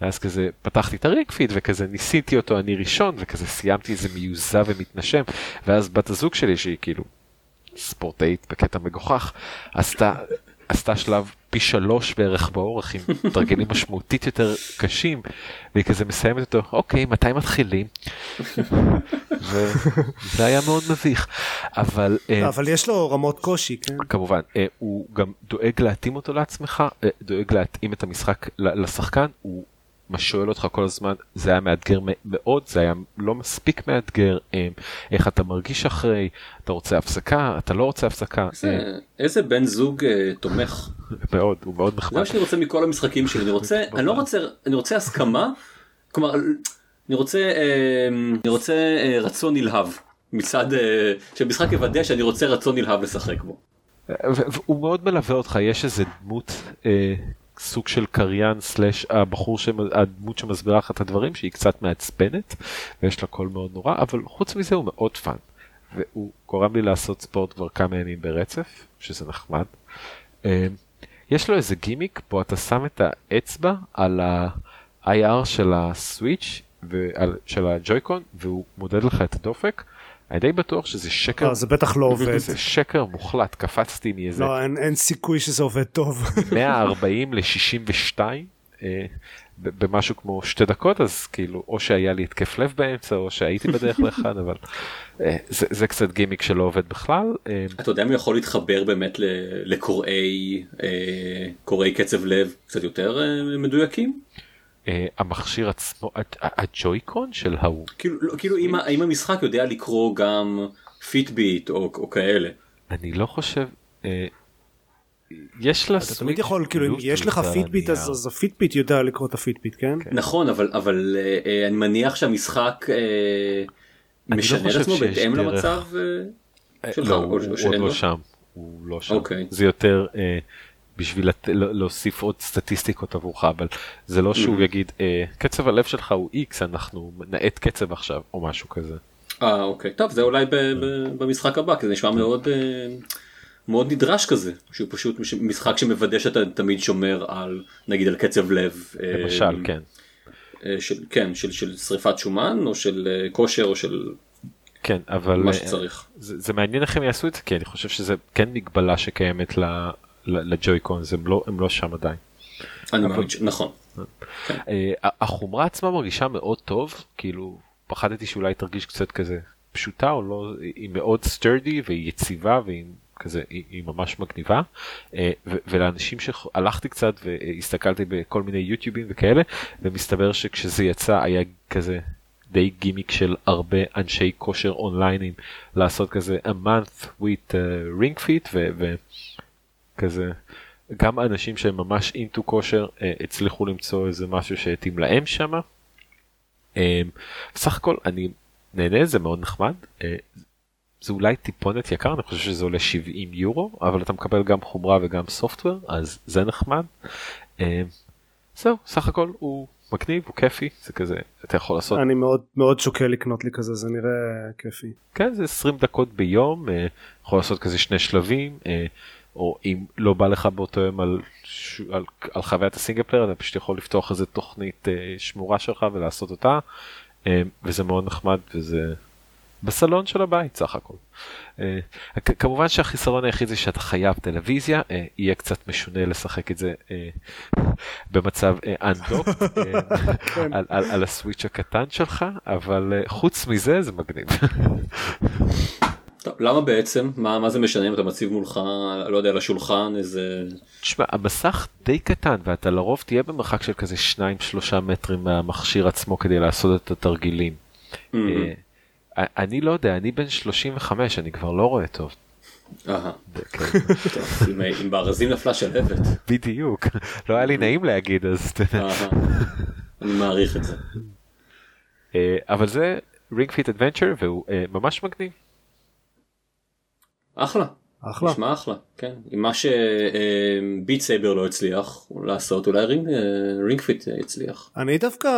ואז כזה פתחתי את הרינגפיד וכזה ניסיתי אותו אני ראשון וכזה סיימתי איזה מיוזע ומתנשם ואז בת הזוג שלי שהיא כאילו ספורטאית בקטע מגוחך עשתה עשתה שלב פי שלוש בערך באורך עם תרגילים משמעותית יותר קשים והיא כזה מסיימת אותו אוקיי מתי מתחילים. וזה היה מאוד מביך אבל אה, אבל יש לו רמות קושי כן? כמובן אה, הוא גם דואג להתאים אותו לעצמך אה, דואג להתאים את המשחק לשחקן הוא מה שואל אותך כל הזמן זה היה מאתגר מאוד זה היה לא מספיק מאתגר אה, איך אתה מרגיש אחרי אתה רוצה הפסקה אתה לא רוצה הפסקה איזה. איזה בן זוג אה, תומך מאוד הוא מאוד נחמד. זה מה שאני רוצה מכל המשחקים שלי אני רוצה אני לא רוצה אני רוצה הסכמה כלומר אני רוצה אה, אני רוצה אה, רצון נלהב מצד אה, שמשחק יוודא שאני רוצה רצון נלהב לשחק בו. הוא מאוד מלווה אותך יש איזה דמות. סוג של קריין slash הבחור הדמות שמסבירה לך את הדברים שהיא קצת מעצבנת ויש לה קול מאוד נורא אבל חוץ מזה הוא מאוד fun. והוא גורם לי לעשות ספורט כבר כמה ימים ברצף שזה נחמד. אה, יש לו איזה גימיק פה אתה שם את האצבע על ה-IR של הסוויץ' של הג'ויקון והוא מודד לך את הדופק. אני די בטוח שזה שקר. לא, זה בטח לא עובד. זה שקר מוחלט, קפצתי מאיזה... לא, אין, אין סיכוי שזה עובד טוב. 140 ל-62 אה, במשהו כמו שתי דקות, אז כאילו, או שהיה לי התקף לב באמצע, או שהייתי בדרך לאחד, אבל אה, זה, זה קצת גימיק שלא עובד בכלל. אה, אתה יודע מי יכול להתחבר באמת לקרוא לי אה, קצב לב קצת יותר אה, מדויקים? Uh, המכשיר עצמו הג'ויקון של ההוא כאילו לא, כאילו אם, המשחק יודע לקרוא גם פיטביט או, או כאלה. אני לא חושב. uh, יש לה אתה תמיד יכול כאילו אם יש לך פיטביט אז, אז הפיטביט יודע לקרוא את הפיטביט כן? כן נכון אבל אבל uh, אני מניח שהמשחק uh, משנה את עצמו בהתאם למצב uh, שלך לא, הוא, או עוד לא שם הוא לא שם okay. אוקיי. זה יותר. uh, בשביל לת... להוסיף עוד סטטיסטיקות עבורך אבל זה לא שהוא mm-hmm. יגיד אה, קצב הלב שלך הוא x אנחנו נאט קצב עכשיו או משהו כזה. אה אוקיי טוב זה אולי ב- ב- במשחק הבא כי זה נשמע מאוד אה, מאוד נדרש כזה שהוא פשוט משחק שמוודא שאתה תמיד שומר על נגיד על קצב לב. אה, למשל אה, כן. אה, של, כן של, של שריפת שומן או של כושר או של כן אבל מה שצריך. זה, זה מעניין איך הם יעשו את זה כי אני חושב שזה כן מגבלה שקיימת לג'ויקון הם לא הם לא שם עדיין. אני אבל... נכון. כן. החומרה עצמה מרגישה מאוד טוב כאילו פחדתי שאולי תרגיש קצת כזה פשוטה או לא היא מאוד סטרדי והיא יציבה והיא כזה היא, היא ממש מגניבה אה, ולאנשים שהלכתי קצת והסתכלתי בכל מיני יוטיובים וכאלה ומסתבר שכשזה יצא היה כזה די גימיק של הרבה אנשי כושר אונליינים לעשות כזה a month with uh, ring fit ו- כזה גם אנשים שהם ממש אינטו כושר אה, הצליחו למצוא איזה משהו שהתאים להם שמה. אה, בסך הכל אני נהנה זה מאוד נחמד. אה, זה אולי טיפונת יקר אני חושב שזה עולה 70 יורו אבל אתה מקבל גם חומרה וגם סופטוור אז זה נחמד. אה, זהו סך הכל הוא מגניב הוא כיפי זה כזה אתה יכול לעשות אני מאוד מאוד שוקל לקנות לי כזה זה נראה כיפי כן זה 20 דקות ביום אה, יכול לעשות כזה שני שלבים אה, או אם לא בא לך באותו יום על, על, על חוויית ה single player אתה פשוט יכול לפתוח איזה תוכנית אה, שמורה שלך ולעשות אותה אה, וזה מאוד נחמד וזה בסלון של הבית סך הכל. אה, כמובן שהחיסרון היחיד זה שאתה חייב טלוויזיה אה, יהיה קצת משונה לשחק את זה אה, במצב אנדוק כן. על, על, על הסוויץ' הקטן שלך אבל אה, חוץ מזה זה מגניב. טוב, למה בעצם? מה, מה זה משנה אם אתה מציב מולך, לא יודע, על השולחן איזה... תשמע, המסך די קטן ואתה לרוב תהיה במרחק של כזה 2-3 מטרים מהמכשיר עצמו כדי לעשות את התרגילים. Mm-hmm. אה, אני לא יודע, אני בן 35, אני כבר לא רואה טוב. אהה, כן. אם בארזים נפלה שלהבת. בדיוק, לא היה לי נעים להגיד אז. אני מעריך את זה. אה, אבל זה Ring Fit Adventure והוא אה, ממש מגניב. אחלה. אחלה. נשמע אחלה, כן. אם מה ש Beat Saber לא הצליח לעשות, אולי Ring, Ring Fit יצליח. אני דווקא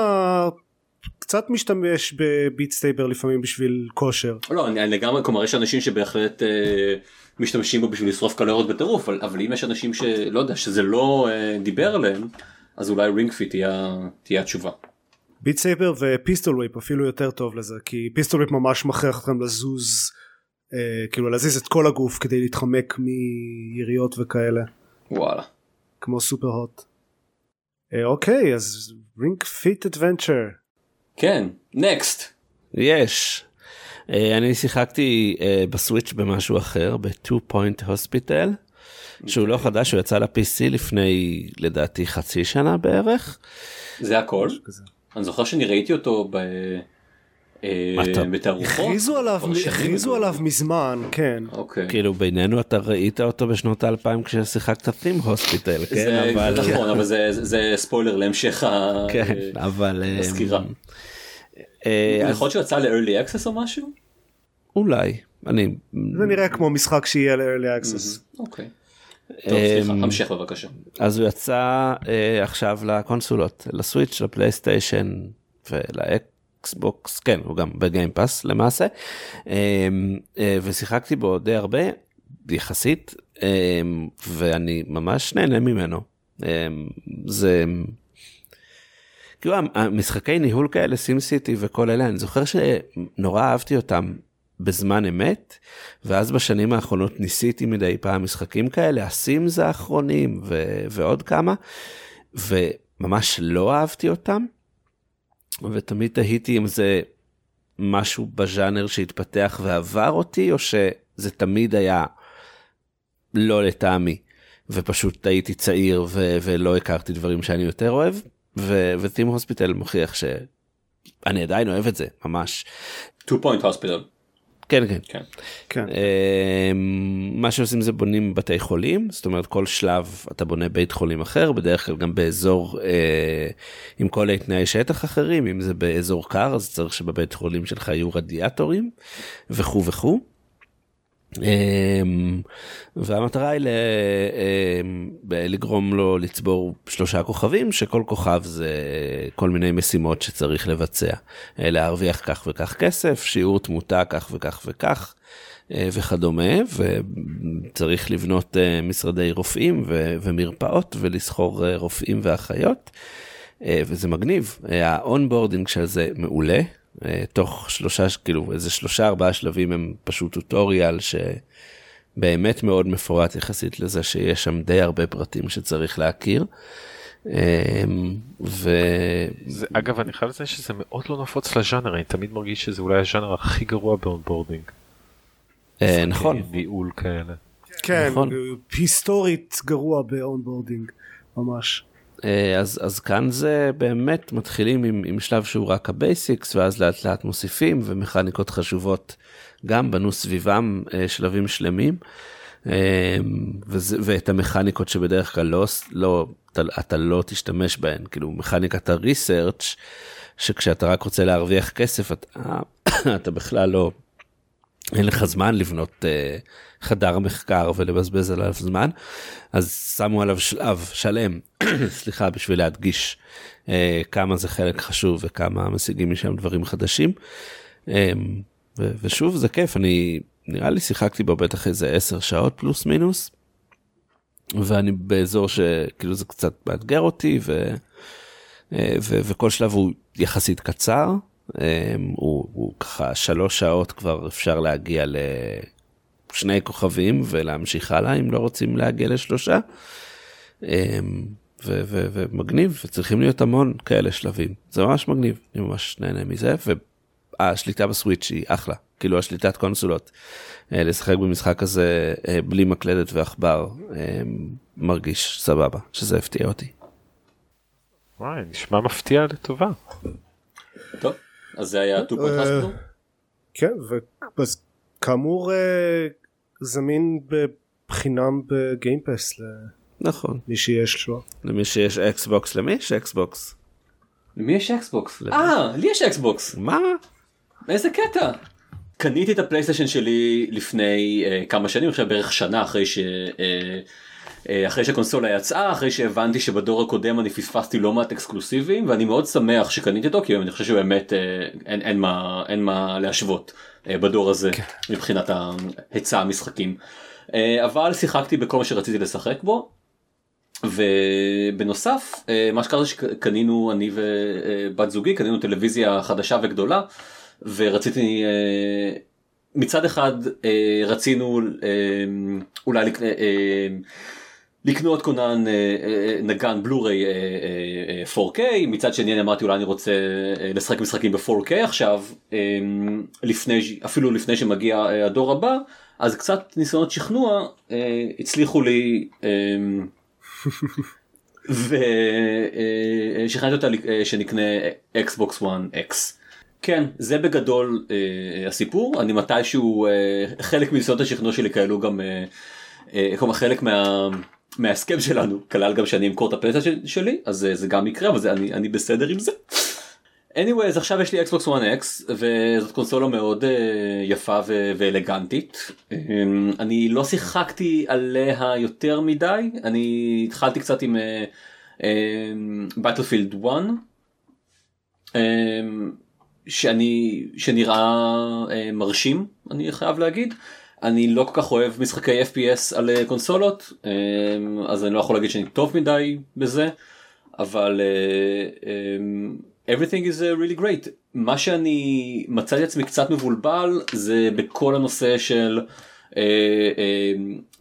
קצת משתמש ב Beat Saber לפעמים בשביל כושר. לא, אני, אני לגמרי, כלומר יש אנשים שבהחלט אה, משתמשים בו בשביל לשרוף קלוריות בטירוף, אבל, אבל אם יש אנשים שלא יודע, שזה לא אה, דיבר אליהם, אז אולי Ring Fit תהיה, תהיה התשובה. Beat Saber ו Pistol Whip אפילו יותר טוב לזה, כי Pistol Whip ממש מכריח אתכם לזוז. אה, כאילו להזיז את כל הגוף כדי להתחמק מיריות וכאלה. וואלה. כמו Superhot. אה, אוקיי אז Ring Fit Adventure. כן, נקסט. יש. אה, אני שיחקתי אה, בסוויץ' במשהו אחר, ב-2 point hospital, שהוא לא חדש, הוא יצא ל-PC לפני לדעתי חצי שנה בערך. זה הכל? אני זוכר שאני ראיתי אותו ב... אה, בתערוכות? הכריזו עליו, הכריזו עליו מזמן, כן. אוקיי. כאילו בינינו אתה ראית אותו בשנות האלפיים כששיחקת פים הוספיטל, כן? אבל... נכון, אבל זה ספוילר להמשך כן, הסקירה. אה, יכול להיות שהוא יצא ל-early access או משהו? אולי, אני... זה נראה כמו משחק שיהיה ל-early access. אוקיי. טוב, סליחה, המשך בבקשה. אז הוא יצא אה, עכשיו לקונסולות, לסוויץ', לפלייסטיישן ולאקסבוקס, כן, הוא גם בגיימפאס למעשה, אה, אה, ושיחקתי בו די הרבה, יחסית, אה, ואני ממש נהנה ממנו. אה, זה... כאילו המשחקי ניהול כאלה, סים סיטי וכל אלה, אני זוכר שנורא אהבתי אותם בזמן אמת, ואז בשנים האחרונות ניסיתי מדי פעם משחקים כאלה, הסימס האחרונים ו- ועוד כמה, וממש לא אהבתי אותם, ותמיד תהיתי אם זה משהו בז'אנר שהתפתח ועבר אותי, או שזה תמיד היה לא לטעמי, ופשוט הייתי צעיר ו- ולא הכרתי דברים שאני יותר אוהב, וטים הוספיטל מוכיח שאני עדיין אוהב את זה, ממש. 2 point hospital. כן כן. כן. כן. אמ, מה שעושים זה בונים בתי חולים זאת אומרת כל שלב אתה בונה בית חולים אחר בדרך כלל גם באזור אה, עם כל תנאי שטח אחרים אם זה באזור קר אז צריך שבבית חולים שלך יהיו רדיאטורים וכו' וכו'. אמ, והמטרה היא אמ, לגרום לו לצבור שלושה כוכבים שכל כוכב זה כל מיני משימות שצריך לבצע. אה, להרוויח כך וכך כסף שיעור תמותה כך וכך וכך אה, וכדומה וצריך לבנות אה, משרדי רופאים ומרפאות ולשכור רופאים ואחיות. וזה מגניב. ה onboarding של זה מעולה תוך שלושה, כאילו איזה שלושה ארבעה שלבים הם פשוט tutorial שבאמת מאוד מפורט יחסית לזה שיש שם די הרבה פרטים שצריך להכיר. אה, ו... זה, אגב אני חייב לציין שזה מאוד לא נפוץ לז'אנר אני תמיד מרגיש שזה אולי הז'אנר הכי גרוע ב onboarding. אה, נכון. ניהול כאלה. כן, נכון. היסטורית גרוע ב onboarding ממש. אה, אז, אז כאן זה באמת מתחילים עם, עם שלב שהוא רק ה basics ואז לאט לאט מוסיפים מכניקות חשובות גם בנו סביבם אה, שלבים שלמים. אה, וזה, ואת המכניקות שבדרך כלל לא, לא אתה, אתה לא תשתמש בהן. כאילו מכניקת ה research שכשאתה רק רוצה להרוויח כסף אתה, אתה בכלל לא אין לך זמן לבנות uh, חדר מחקר ולבזבז עליו זמן אז שמו עליו שלב שלם סליחה בשביל להדגיש uh, כמה זה חלק חשוב וכמה משיגים משם דברים חדשים. Um, ו- ושוב זה כיף אני נראה לי שיחקתי בו בטח איזה 10 שעות פלוס מינוס. ואני באזור שכאילו זה קצת מאתגר אותי ו, uh, ו- וכל שלב הוא יחסית קצר הוא, הוא ככה שלוש שעות כבר אפשר להגיע לשני כוכבים ולהמשיך הלאה אם לא רוצים להגיע לשלושה. אמ, ומגניב וצריכים להיות המון כאלה שלבים זה ממש מגניב אני ממש נהנה מזה והשליטה בסוויץ' היא אחלה כאילו השליטת קונסולות אה, לשחק במשחק הזה אה, בלי מקלדת ועכבר אמ, מרגיש סבבה שזה הפתיע אותי. וואי נשמע מפתיע לטובה. אז זה היה Two Point Hospital? כן וכאמור אה, זמין בחינם ב Game Pass נכון למי שיש לו. למי שיש Xbox למי יש Xbox. למי יש Xbox? אה לי יש Xbox. מה? איזה קטע. קניתי את ה PlayStation שלי לפני אה, כמה שנים עכשיו בערך שנה אחרי ש... אה, אחרי שהקונסולה יצאה אחרי שהבנתי שבדור הקודם אני פספסתי לא מעט אקסקלוסיבים ואני מאוד שמח שקניתי אותו כי אני חושב שבאמת אה, אין, אין מה אין מה להשוות אה, בדור הזה כן. מבחינת ההיצע המשחקים אבל שיחקתי בכל מה שרציתי לשחק בו. ובנוסף מה שקרה זה שקנינו אני ובת זוגי קנינו טלוויזיה חדשה וגדולה ורציתי מצד אחד רצינו אולי לקנות כונן אה, אה, נגן בלוריי 4K מצד שני אני אמרתי אולי אני רוצה אה, לשחק משחקים ב-4K עכשיו לפני אפילו לפני שמגיע הדור הבא אז קצת ניסיונות שכנוע הצליחו לי ושכנעתי אותה שנקנה Xbox One X. כן זה בגדול הסיפור אני מתישהו חלק מניסיונות השכנוע שלי כאלו גם כלומר חלק מה. מההסכם שלנו כלל גם שאני אמכור את הפלייסטיישן שלי אז זה גם יקרה אבל זה אני אני בסדר עם זה. anyways עכשיו יש לי אקסבוקס 1x וזאת קונסולה מאוד uh, יפה ו- ואלגנטית. um, אני לא שיחקתי עליה יותר מדי. אני התחלתי קצת עם בטלפילד uh, um, 1 um, שאני שנראה uh, מרשים אני חייב להגיד אני לא כל כך אוהב משחקי fps על uh, קונסולות um, אז אני לא יכול להגיד שאני טוב מדי בזה אבל. Uh, um, everything is uh, really great מה שאני מצאתי עצמי קצת מבולבל זה בכל הנושא של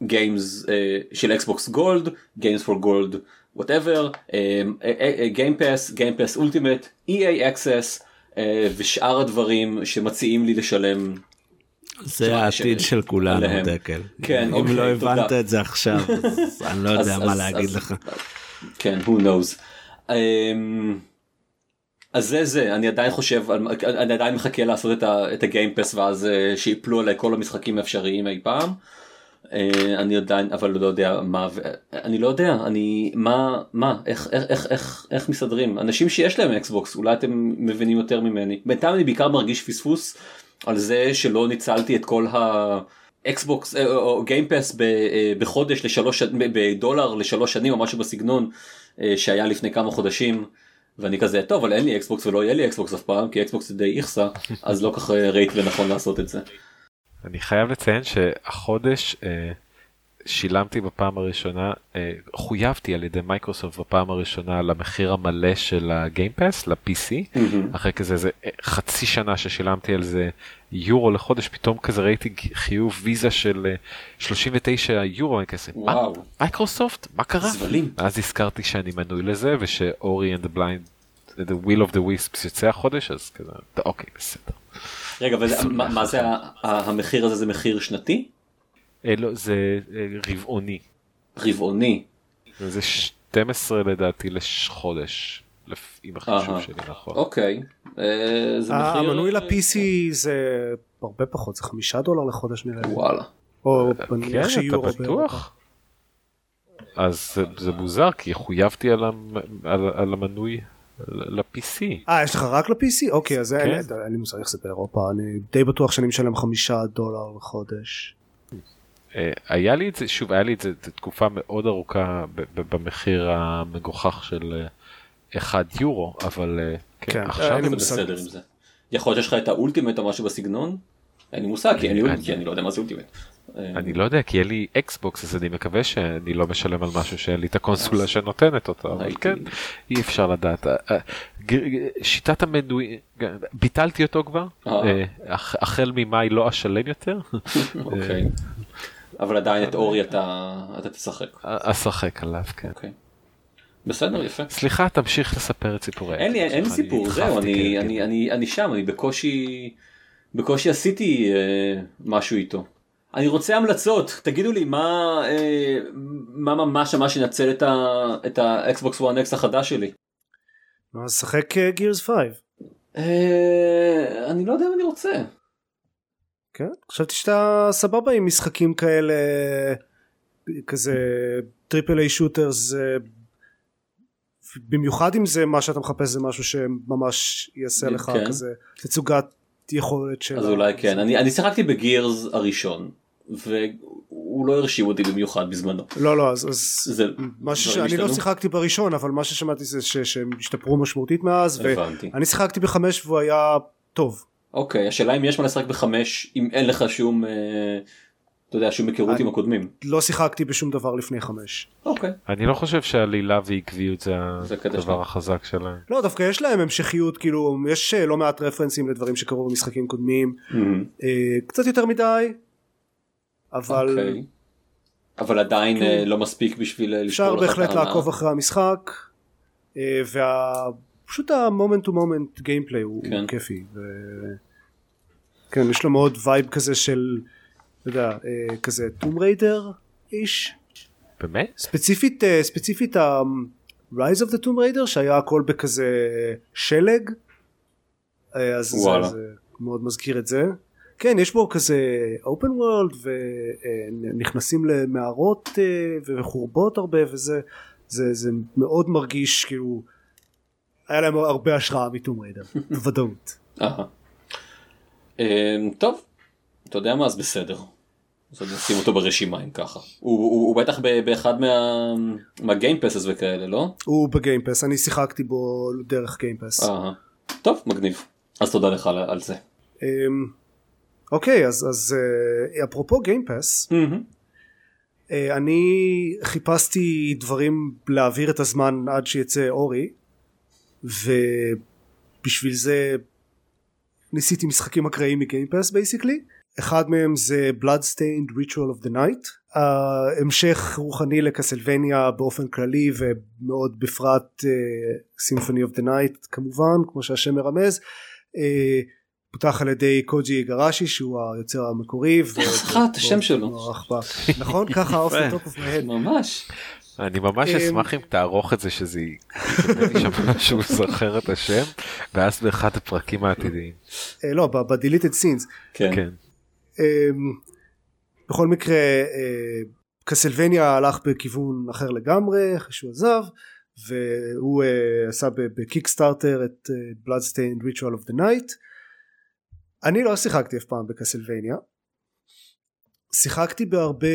גיימס של Xbox Gold Games for Gold whatever Game Pass Game Pass Ultimate EA Access אה, ושאר הדברים שמציעים לי לשלם. זה העתיד של כולנו דקל. כן, אם אוקיי, לא הבנת תודה. את זה עכשיו אז אני לא יודע מה להגיד לך. כן, who knows. אמ, אז זה זה, אני עדיין חושב, אני עדיין מחכה לעשות את, ה Game Pass ואז אה, שיפלו עליי כל המשחקים האפשריים אי פעם. אה, אני עדיין, אבל לא יודע מה, אני לא יודע, אני, מה, מה, איך, איך, איך, איך, איך מסתדרים? אנשים שיש להם Xbox, אולי אתם מבינים יותר ממני. בינתיים אני בעיקר מרגיש פספוס על זה שלא ניצלתי את כל ה... Xbox אה, או Game Pass בחודש לשלוש בדולר לשלוש שנים או משהו בסגנון אה, שהיה לפני כמה חודשים ואני כזה טוב אבל אין לי Xbox ולא יהיה לי Xbox אף פעם כי Xbox זה די איכסה אז לא כך אה, right ונכון לעשות את זה. אני חייב לציין שהחודש אה, שילמתי בפעם הראשונה, אה, חויבתי על ידי מייקרוסופט בפעם הראשונה למחיר המלא של ה Game Pass, ל-PC, אחרי כזה זה אה, חצי שנה ששילמתי על זה יורו לחודש, פתאום כזה ראיתי חיוב ויזה של אה, 39 יורו, אני כזה, מה? מייקרוסופט? מה קרה? זבלים. אז הזכרתי שאני מנוי לזה וש Ori and the Blind, the will of the wisps יוצא החודש, אז כזה, אוקיי, בסדר. רגע וזה- מה מה זה המחיר הזה זה מחיר שנתי? אה, לא, זה אה, רבעוני. רבעוני. זה 12 לדעתי לחודש, אם החישוב. שלי נכון. אוקיי. אה, המנוי ל-PC זה הרבה פחות זה חמישה דולר לחודש נראה לי. וואלה. או כן, נניח אתה שיורו באירופה. בטוח? אז זה- מוזר כי חויבתי על המ- על- על המנוי ל-PC. אה יש לך רק ל-PC? אוקיי אז אין כן. אין לי מושג איך זה באירופה אני די בטוח שאני משלם חמישה דולר לחודש. אה, היה לי את זה, שוב, היה לי את זה תקופה מאוד ארוכה במחיר המגוחך של אה, 1 יורו, אבל אה, כן, כן, עכשיו מושג. בסדר עם זה. יכול להיות שיש לך את האולטימט או משהו בסגנון? אין לי מושג כי אין לי אני- אולטימט, כי אני לא יודע מה זה אולטימט. אה, אני לא יודע כי אין לי אקסבוקס אז אני מקווה שאני לא משלם על משהו שאין לי את הקונסולה שנותנת אותו אבל כן אי אפשר לדעת אה, אה, שיטת המנוי ביטלתי אותו כבר אה. אה, הח- החל ממאי לא אשלם יותר אוקיי. אבל עדיין את אורי אתה אתה תשחק. אשחק עליו כן. אוקיי. בסדר יפה. סליחה תמשיך לספר את סיפורי אין לי אין סיפור אני זהו אני כן, אני כן. אני אני שם אני בקושי בקושי עשיתי אה, משהו איתו. אני רוצה המלצות תגידו לי מה אה, מה ממש ממש ינצל את ה- את ה Xbox One X החדש שלי. אז שחק Gears 5. אה, אני לא יודע אם אני רוצה. כן? חשבתי שאתה סבבה עם משחקים כאלה כזה triple A shooters במיוחד אם זה מה שאתה מחפש זה משהו שממש יעשה לך כן. כזה תצוגת יכולת של אז אולי כן אני אני שיחקתי בגירס הראשון והוא לא הרשים אותי במיוחד בזמנו. לא לא אז, אז זה דברים שאני לא? שיחקתי בראשון אבל מה ששמעתי זה ש- שהם השתפרו משמעותית מאז הבנתי. ואני שיחקתי בחמש והוא היה טוב אוקיי השאלה אם יש מה לשחק בחמש אם אין לך שום אה, אתה יודע שום היכרות עם הקודמים. לא שיחקתי בשום דבר לפני חמש אוקיי. אני לא חושב שהעלילה ועקביות זה זה. הדבר החזק שלהם. לא דווקא יש להם המשכיות כאילו יש אה, לא מעט רפרנסים לדברים שקרו במשחקים קודמים אה, קצת יותר מדי אבל אוקיי. אבל עדיין אה, לא מספיק בשביל אפשר בהחלט. לעקוב אחרי המשחק אה, ופשוט ה moment to moment gameplay הוא כן. כיפי. ו... כן יש לו מאוד vibe כזה של אתה יודע אה, כזה Tomb Raider ish באמת? ספציפית אה, ספציפית ה-Rise of the Tomb Raider שהיה הכל בכזה שלג אה, אז זה, וואלה. זה מאוד מזכיר את זה כן יש בו כזה open world ונכנסים למערות וחורבות הרבה וזה זה, זה מאוד מרגיש כאילו היה להם הרבה השראה מטום ריידר, בוודאות. אמ, טוב, אתה יודע מה אז בסדר. אז אני אשים אותו ברשימה אם ככה. הוא, הוא, הוא בטח באחד מה, מהגיימפסס וכאלה לא? הוא בגיימפס אני שיחקתי בו דרך גיימפס. טוב מגניב אז תודה לך על, על זה. אמ, אוקיי אז אז uh, אפרופו גיימפס uh, אני חיפשתי דברים להעביר את הזמן עד שיצא אורי ובשביל זה ניסיתי משחקים אקראיים מ Game Pass basically אחד מהם זה Bloodstained Ritual of the Night המשך רוחני ל Castlevania באופן כללי ומאוד בפרט Symphony of the Night כמובן כמו שהשם מרמז אה, פותח על ידי קוג'י איגראשי שהוא היוצר המקורי. איך זכרת את השם שלו? נכון ככה off the top of my head. ממש. אני ממש אמ, אשמח אם תערוך את זה שזה יישמע שהוא זוכר את השם ואז באחד הפרקים העתידיים. אה, לא ב deleted scenes. כן. כן. אמ, בכל מקרה אה, Castlevania הלך בכיוון אחר לגמרי אחרי שהוא עזב והוא אה, עשה ב Kickstarter את Bloodstained Ritual of the Night אני לא שיחקתי אף פעם ב Castlevania שיחקתי בהרבה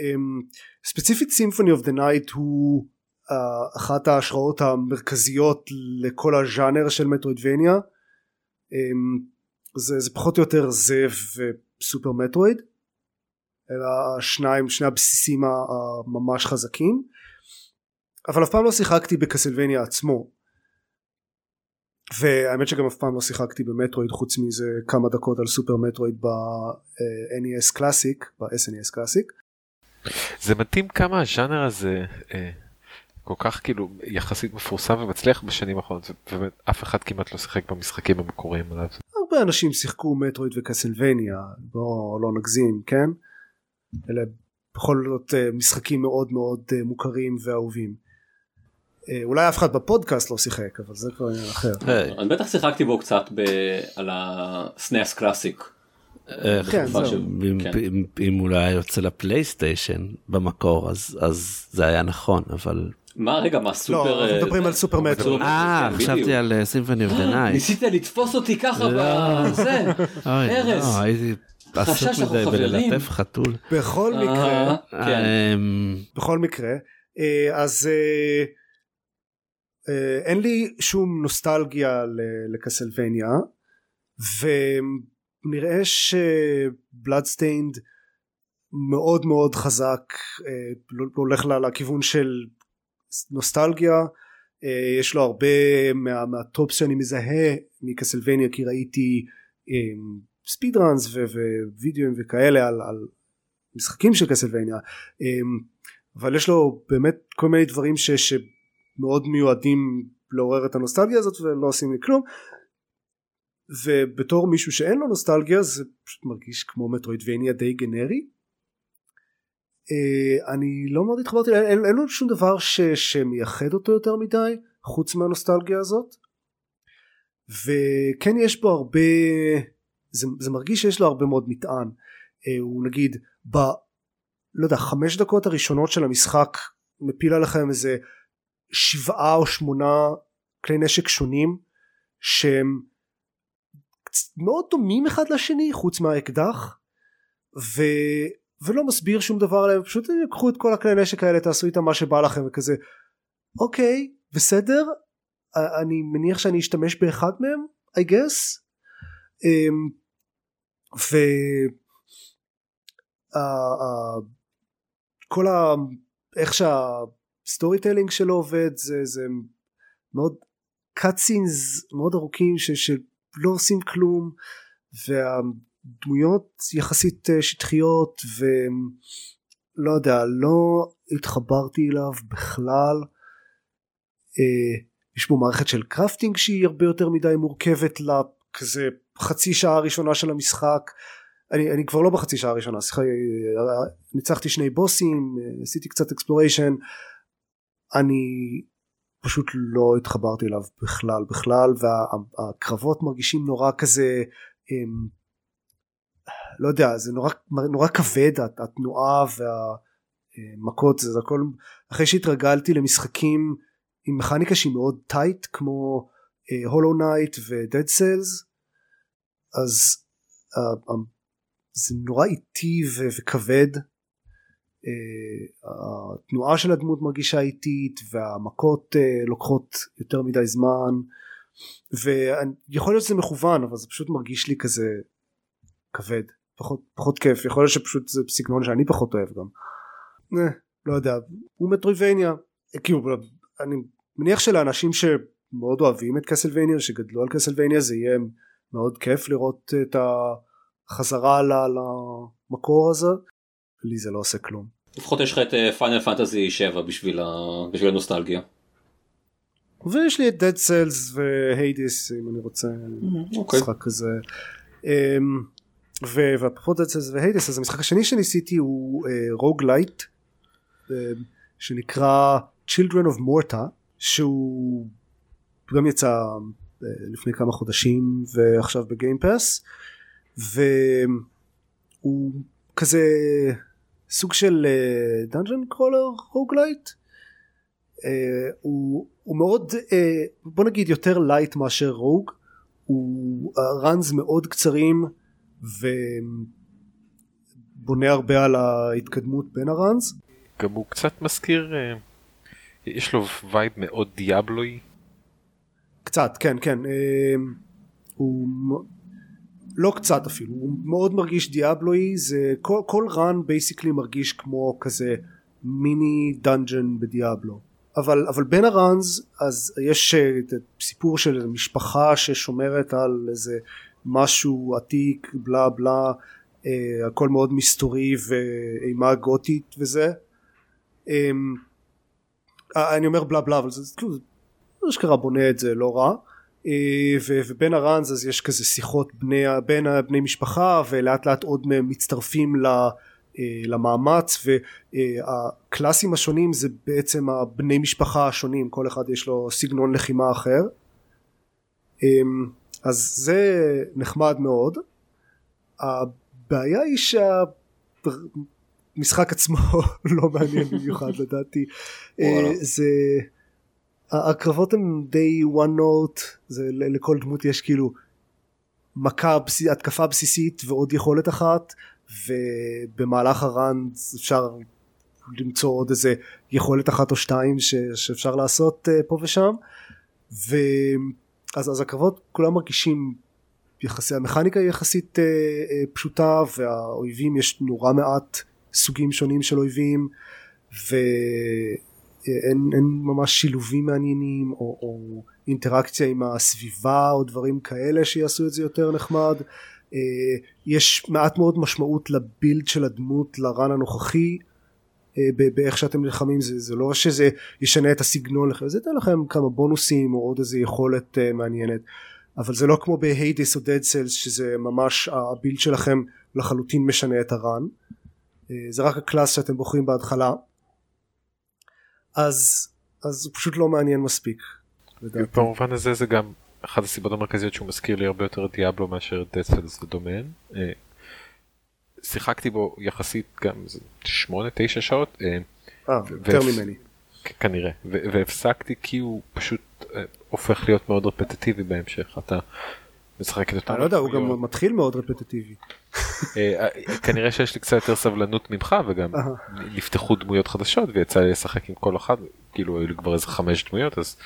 אמ, ספציפית Symphony of the Night הוא uh, אחת ההשראות המרכזיות לכל הז'אנר של מטרואידבניה. um, זה, זה פחות או יותר זה וסופר מטרואיד. אלא שניים שני הבסיסים הממש חזקים. אבל אף פעם לא שיחקתי בקסלווניה עצמו. והאמת שגם אף פעם לא שיחקתי במטרואיד חוץ מזה כמה דקות על סופר מטרואיד ב-NES קלאסיק ב-SNES קלאסיק. זה מדהים כמה הז'אנר הזה אה, כל כך כאילו יחסית מפורסם ומצליח בשנים האחרונות ואף אחד כמעט לא שיחק במשחקים המקוריים עליו. הרבה אנשים שיחקו מטרואיד וקסלווניה בוא לא נגזים כן אלה בכל זאת אה, משחקים מאוד מאוד אה, מוכרים ואהובים. אה, אולי אף אחד בפודקאסט לא שיחק אבל זה כבר עניין אחר. אני בטח שיחקתי בו קצת על הסנאס קלאסיק. כן, אם הוא לא היה יוצא ל PlayStation במקור אז זה היה נכון אבל מה רגע מה סופר לא אנחנו מדברים על Super Metroid. אה חשבתי על Symphony Night ניסית לתפוס אותי ככה בזה? ארז לא, הייתי עסוק מדי בללטף חתול. בכל מקרה כן. אמ, בכל מקרה אה, אז אה, אה, אין לי שום נוסטלגיה ל Castlevania ונראה ש Bloodstained מאוד מאוד חזק אה, הולך לכיוון של נוסטלגיה. אה, יש לו הרבה מה, מה tropes שאני מזהה מ Castlevania כי ראיתי speed runs ווידאוים וכאלה על, על משחקים של Castlevania אבל יש לו באמת כל מיני דברים ש, ש מאוד מיועדים לעורר את הנוסטלגיה הזאת ולא עושים לי כלום ובתור מישהו שאין לו נוסטלגיה זה פשוט מרגיש כמו מטרואידבניה די גנרי. uh, אני לא מאוד התחברתי אין, אין, אין לו שום דבר ש, שמייחד אותו יותר מדי חוץ מהנוסטלגיה הזאת. וכן יש בו הרבה זה, זה מרגיש שיש לו הרבה מאוד מטען. uh, הוא נגיד ב... לא יודע חמש דקות הראשונות של המשחק מפיל עליכם איזה שבעה או שמונה כלי נשק שונים שהם מאוד דומים אחד לשני חוץ מהאקדח ו... ולא מסביר שום דבר עליהם פשוט קחו את כל הכלי נשק האלה תעשו איתם מה שבא לכם וכזה אוקיי בסדר אני מניח שאני אשתמש באחד מהם I guess. um, ו... אה, אה, כל ה... איך שה... ה storytelling שלו עובד זה, זה מאוד cutscenes מאוד ארוכים ש, שלא עושים כלום והדמויות יחסית אה, שטחיות ולא יודע לא התחברתי אליו בכלל. אה, יש פה מערכת של crafting שהיא הרבה יותר מדי מורכבת לכזה חצי שעה ראשונה של המשחק. אני, אני כבר לא בחצי שעה הראשונה סליחה אה, ניצחתי שני בוסים עשיתי קצת exploration אני פשוט לא התחברתי אליו בכלל בכלל והקרבות מרגישים נורא כזה הם, לא יודע זה נורא נורא כבד התנועה והמכות זה הכל. אחרי שהתרגלתי למשחקים עם מכניקה שהיא מאוד tight כמו Hollow Knight ו Dead Cells אז אה, אמ, זה נורא איטי וכבד התנועה של הדמות מרגישה איטית והמכות אה, לוקחות יותר מדי זמן ויכול להיות שזה מכוון אבל זה פשוט מרגיש לי כזה כבד פחות, פחות כיף. יכול להיות שפשוט זה סגנון שאני פחות אוהב גם. אה, לא יודע. הוא Metroidvania כאילו אני מניח שלאנשים שמאוד אוהבים את קסלווניה שגדלו על קסלווניה זה יהיה מאוד כיף לראות את החזרה למקור הזה. לי זה לא עושה כלום לפחות יש לך את פיינל פנטזי 7 בשביל, ה... בשביל הנוסטלגיה ויש לי את Dead Cells והיידיס אם אני רוצה mm-hmm, משחק okay. כזה אמ, ואפרופו Dead Cells והיידיס אז המשחק השני שניסיתי הוא rogue אה, lite אה, שנקרא Children of Morta שהוא גם יצא אה, לפני כמה חודשים ועכשיו ב Game Pass והוא כזה סוג של dungeon crawler roguelite הוא, הוא מאוד אה, בוא נגיד יותר lite מאשר rogue הוא runs מאוד קצרים ובונה הרבה על ההתקדמות בין ה runs. גם הוא קצת מזכיר אה, יש לו vibe מאוד דיאבלוי. קצת כן כן אה, הוא לא קצת אפילו הוא מאוד מרגיש דיאבלוי זה כל, כל run basically מרגיש כמו כזה mini dungeon ב Diablo. אבל אבל בין ה runs אז יש אה, את הסיפור של משפחה ששומרת על איזה משהו עתיק בלה בלה אה, הכל מאוד מסתורי ואימה גותית וזה. אה, אני אומר בלה בלה אבל זה כאילו אשכרה בונה את זה לא רע. אה, ובין הראנז אז יש כזה שיחות בני, בין בני משפחה ולאט לאט עוד מהם מצטרפים ל... אה, למאמץ והקלאסים השונים זה בעצם הבני משפחה השונים כל אחד יש לו סגנון לחימה אחר. אמ, אז זה נחמד מאוד. הבעיה היא שהמשחק עצמו לא מעניין במיוחד לדעתי. אה, זה הקרבות הם די one note זה לכל דמות יש כאילו מכה התקפה בסיסית ועוד יכולת אחת ובמהלך הרן אפשר למצוא עוד איזה יכולת אחת או שתיים ש, שאפשר לעשות uh, פה ושם. ואז אז הקרבות כולם מרגישים יחסי המכניקה היא יחסית uh, uh, פשוטה והאויבים יש נורא מעט סוגים שונים של אויבים ואין ממש שילובים מעניינים או, או אינטראקציה עם הסביבה או דברים כאלה שיעשו את זה יותר נחמד. אה, יש מעט מאוד משמעות לבילד של הדמות לרן הנוכחי. אה, באיך שאתם נלחמים זה, זה לא שזה ישנה את הסגנון לכם זה ייתן לכם כמה בונוסים או עוד איזה יכולת אה, מעניינת. אבל זה לא כמו ב Hades או Dead Cells שזה ממש הבילד שלכם לחלוטין משנה את ה run. אה, זה רק ה class שאתם בוחרים בהתחלה אז אז הוא פשוט לא מעניין מספיק. במובן הזה זה גם אחת הסיבות המרכזיות שהוא מזכיר לי הרבה יותר את Diablo מאשר את Dead Cells ודומיו. אה, שיחקתי בו יחסית גם 8-9 שעות. אה, אה יותר ממני. כנראה והפסקתי כי הוא פשוט אה, הופך להיות מאוד רפטטיבי בהמשך אתה משחק את אותו. אני לא יודע הוא גם מתחיל מאוד רפטטיבי. כנראה שיש לי קצת יותר סבלנות ממך וגם נפתחו דמויות חדשות ויצא לי לשחק עם כל אחד כאילו היו לי כבר איזה חמש דמויות אז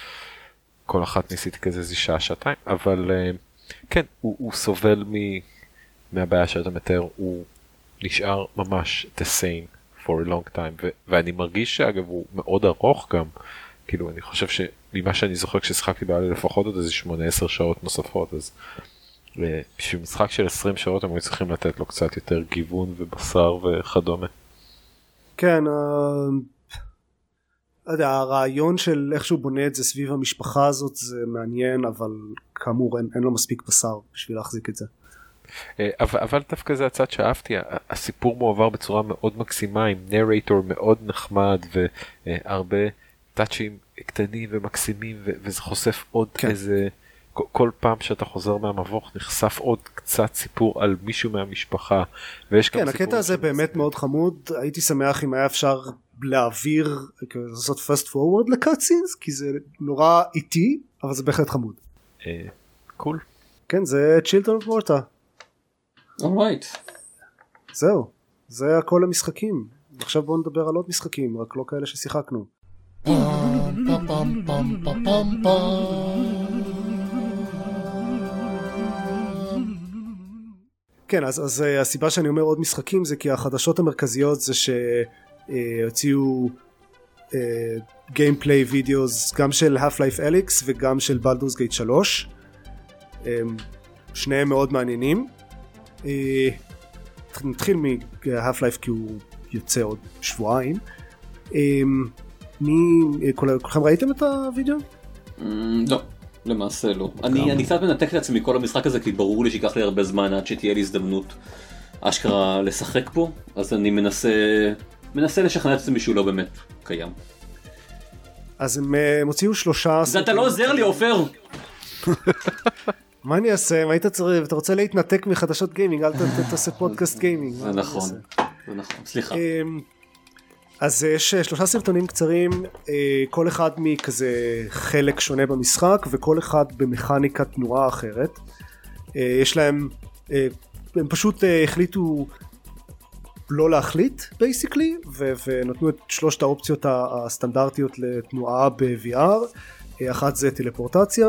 כל אחת ניסיתי כזה איזה שעה שעתיים אבל uh, כן הוא, הוא סובל מ, מהבעיה שאתה מתאר הוא נשאר ממש the same for a long time ו, ואני מרגיש שאגב הוא מאוד ארוך גם כאילו אני חושב שממה שאני זוכר כששיחקתי בעלי לפחות עוד איזה 8-10 שעות נוספות אז אה, בשביל משחק של 20 שעות הם היו צריכים לתת לו קצת יותר גיוון ובשר וכדומה. כן. uh... לא יודע, הרעיון של איך שהוא בונה את זה סביב המשפחה הזאת זה מעניין אבל כאמור אין, אין לו מספיק בשר בשביל להחזיק את זה. אה, אבל, אבל דווקא זה הצד שאהבתי הסיפור מועבר בצורה מאוד מקסימה עם נרייטור מאוד נחמד והרבה טאצ'ים קטנים ומקסימים וזה חושף עוד כן. איזה כל פעם שאתה חוזר מהמבוך נחשף עוד קצת סיפור על מישהו מהמשפחה ויש כן הקטע הזה באמת מאוד חמוד הייתי שמח אם היה אפשר להעביר לעשות fast forward לקאצינס כי זה נורא איטי אבל זה בהחלט חמוד. Cool. כן זה Children of Morta. All right. זהו זה הכל המשחקים עכשיו בואו נדבר על עוד משחקים רק לא כאלה ששיחקנו. כן אז, אז uh, הסיבה שאני אומר עוד משחקים זה כי החדשות המרכזיות זה שהוציאו gameplay videos גם של Half-Life Alyx וגם של Baldur's Gate 3 אמ, שניהם מאוד מעניינים. אה, נתחיל מ-Half-Life כי הוא יוצא עוד שבועיים מי, כולכם ראיתם את הוידאו? לא. למעשה לא. אני, אני קצת מנתק את עצמי מכל המשחק הזה כי ברור לי שייקח לי הרבה זמן עד שתהיה לי הזדמנות אשכרה לשחק פה אז אני מנסה מנסה לשכנע את עצמי שהוא לא באמת קיים. אז הם הוציאו שלושה... זה אתה לא עוזר לי עופר! מה אני אעשה? מה היית צריך? אתה רוצה להתנתק מחדשות גיימינג אל תעשה פודקאסט גיימינג. זה נכון. זה נכון. סליחה. אז יש שלושה סרטונים קצרים, כל אחד מכזה חלק שונה במשחק וכל אחד במכניקת תנועה אחרת. יש להם, הם פשוט החליטו לא להחליט בייסיקלי ונתנו את שלושת האופציות הסטנדרטיות לתנועה ב-VR. אחת זה טלפורטציה,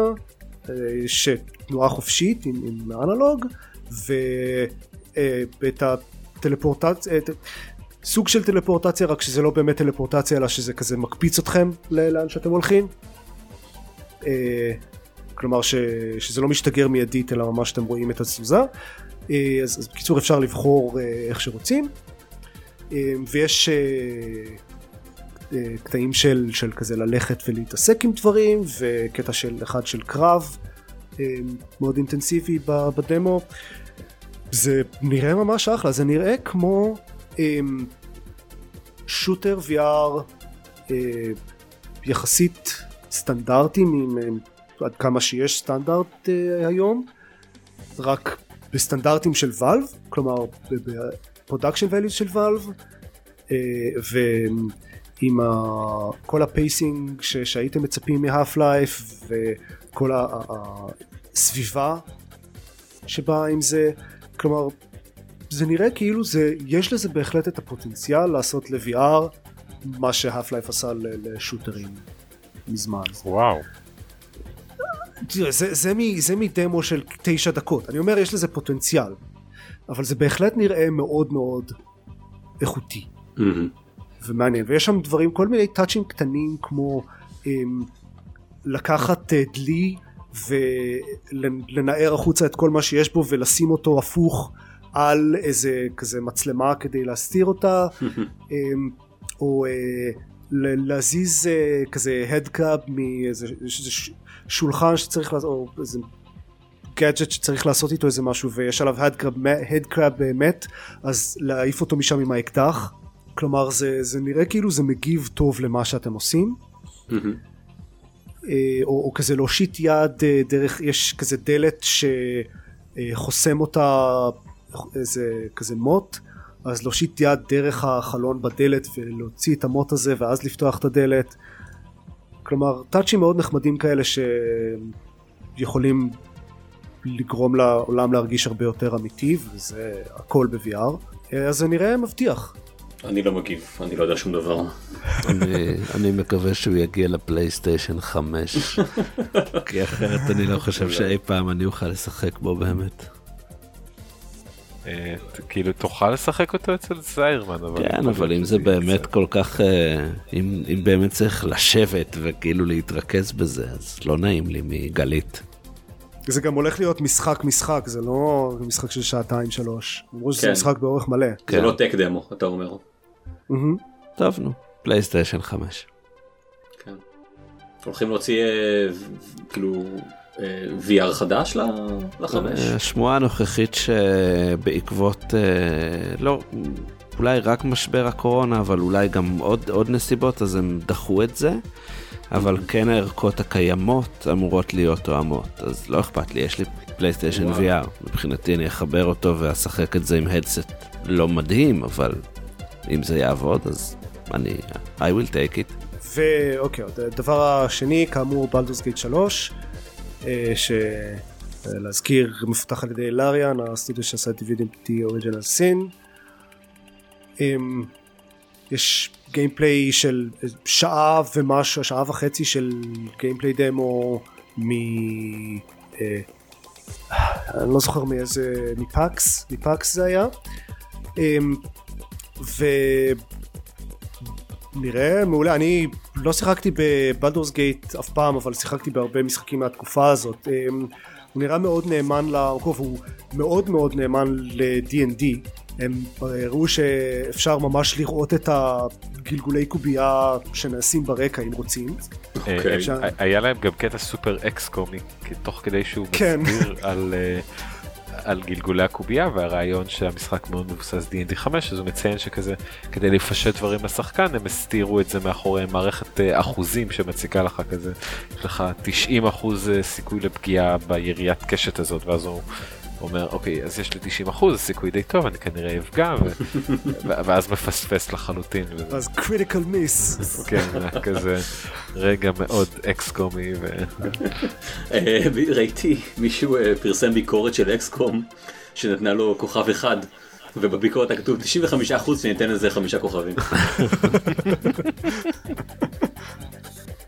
שתנועה חופשית עם, עם אנלוג, ואת הטלפורטציה, סוג של טלפורטציה רק שזה לא באמת טלפורטציה אלא שזה כזה מקפיץ אתכם לאן שאתם הולכים. אה, כלומר ש, שזה לא משתגר מיידית אלא ממש אתם רואים את התזוזה. אה, אז, אז בקיצור אפשר לבחור אה, איך שרוצים. אה, ויש אה, אה, קטעים של, של כזה ללכת ולהתעסק עם דברים וקטע של אחד של קרב אה, מאוד אינטנסיבי בדמו. זה נראה ממש אחלה זה נראה כמו שוטר VR אה, יחסית סטנדרטי עד כמה שיש סטנדרט אה, היום רק בסטנדרטים של Valve כלומר ב production values של Valve אה, ועם כל ה pacing שהייתם מצפים מ Half-Life וכל הסביבה שבאה עם זה כלומר זה נראה כאילו זה יש לזה בהחלט את הפוטנציאל לעשות ל-VR מה שהאף לייף עשה לשוטרים מזמן. וואו. תראה, זה, זה, מ, זה מדמו של תשע דקות אני אומר יש לזה פוטנציאל אבל זה בהחלט נראה מאוד מאוד איכותי mm-hmm. ומעניין ויש שם דברים כל מיני טאצ'ים קטנים כמו הם, לקחת uh, דלי ולנער החוצה את כל מה שיש בו ולשים אותו הפוך על איזה כזה מצלמה כדי להסתיר אותה אמ, או אה, להזיז אה, כזה הדקאב מאיזה שולחן שצריך לעשות או איזה גאדג'ט שצריך לעשות איתו איזה משהו ויש עליו הדקאב מת אז להעיף אותו משם עם האקדח. כלומר זה, זה נראה כאילו זה מגיב טוב למה שאתם עושים. אה, או, או כזה להושיט יד דרך יש כזה דלת שחוסם אותה איזה כזה מוט אז להושיט יד דרך החלון בדלת ולהוציא את המוט הזה ואז לפתוח את הדלת כלומר טאצ'ים מאוד נחמדים כאלה שיכולים לגרום לעולם להרגיש הרבה יותר אמיתי וזה הכל ב-VR אז זה נראה מבטיח. אני לא מגיב, אני לא יודע שום דבר. אני, אני מקווה שהוא יגיע לפלייסטיישן 5, כי אחרת אני לא חושב שאי פעם אני אוכל לשחק בו באמת. אה, כאילו תוכל לשחק אותו אצל זיירמן אבל כן אבל אם זה באמת כל כך אה, אם, אם באמת צריך לשבת וכאילו להתרכז בזה אז לא נעים לי מגלית. זה גם הולך להיות משחק משחק זה לא משחק של שעתיים שלוש. אמרו שזה כן. משחק באורך מלא. כן. זה לא טק דמו אתה אומר. טוב נו פלייסטיישן 5. כן. הולכים להוציא אה, כאילו VR חדש לחמש? השמועה הנוכחית שבעקבות, לא, אולי רק משבר הקורונה, אבל אולי גם עוד, עוד נסיבות, אז הם דחו את זה. אבל כן הערכות הקיימות אמורות להיות תואמות, אז לא אכפת לי, יש לי פלייסטיישן VR, מבחינתי אני אחבר אותו ואשחק את זה עם הדסט לא מדהים, אבל אם זה יעבוד אז אני, I will take it. ואוקיי, הדבר השני כאמור Baldur's Gate 3, שלהזכיר מפותח על ידי Larian, הסטודיו שעשה Divinity Original Sin. יש gameplay של שעה ומשהו, שעה וחצי של gameplay demo מ... אה, אני לא זוכר מאיזה, מפאקס, מפאקס זה היה. אה, ונראה מעולה, אני לא שיחקתי בבלדורס גייט אף פעם, אבל שיחקתי בהרבה משחקים מהתקופה הזאת. אה, הוא נראה מאוד נאמן למקום, הוא מאוד מאוד נאמן ל-D&D. הם הראו שאפשר ממש לראות את הגלגולי קובייה שנעשים ברקע אם רוצים. אוקיי. היה להם גם קטע סופר אקס קומי תוך כדי שהוא כן. מסביר על אה, על גלגולי הקובייה והרעיון שהמשחק מאוד מבוסס D&D 5 אז הוא מציין שכזה כדי לפשט דברים לשחקן הם הסתירו את זה מאחורי מערכת אה, אחוזים שמציקה לך כזה. יש לך 90 אחוז אה, סיכוי לפגיעה ביריית קשת הזאת ואז הוא אומר אוקיי אז יש לי 90 אחוז סיכוי די טוב אני כנראה אפגע ואז מפספס לחלוטין. אז critical miss. כן כזה רגע מאוד XCOM י. אה, ראיתי מישהו אה, פרסם ביקורת של XCOM שנתנה לו כוכב אחד ובביקורת היה כתוב 95 אחוז שניתן לזה חמישה כוכבים.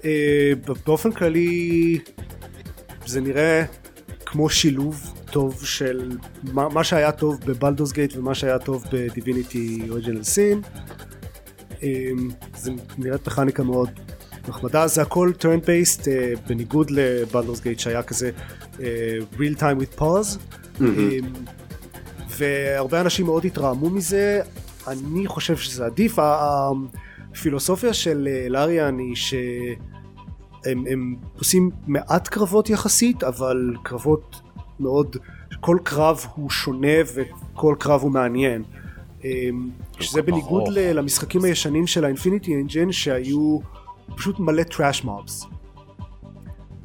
אה, באופן כללי זה נראה כמו שילוב טוב של מה, מה שהיה טוב ב Baldur's Gate ומה שהיה טוב ב Divinity Original Sin. זה נראית מכניקה מאוד נחמדה זה הכל turn based uh, בניגוד לבלדוס גייט שהיה כזה uh, real time with pause mm-hmm. והרבה אנשים מאוד התרעמו מזה אני חושב שזה עדיף הפילוסופיה של אה, לאריאן היא שהם הם עושים מעט קרבות יחסית אבל קרבות מאוד, כל קרב הוא שונה וכל קרב הוא מעניין. אמ, שזה בניגוד למשחקים הישנים של ה Infinity Engine שהיו פשוט מלא trash mobs.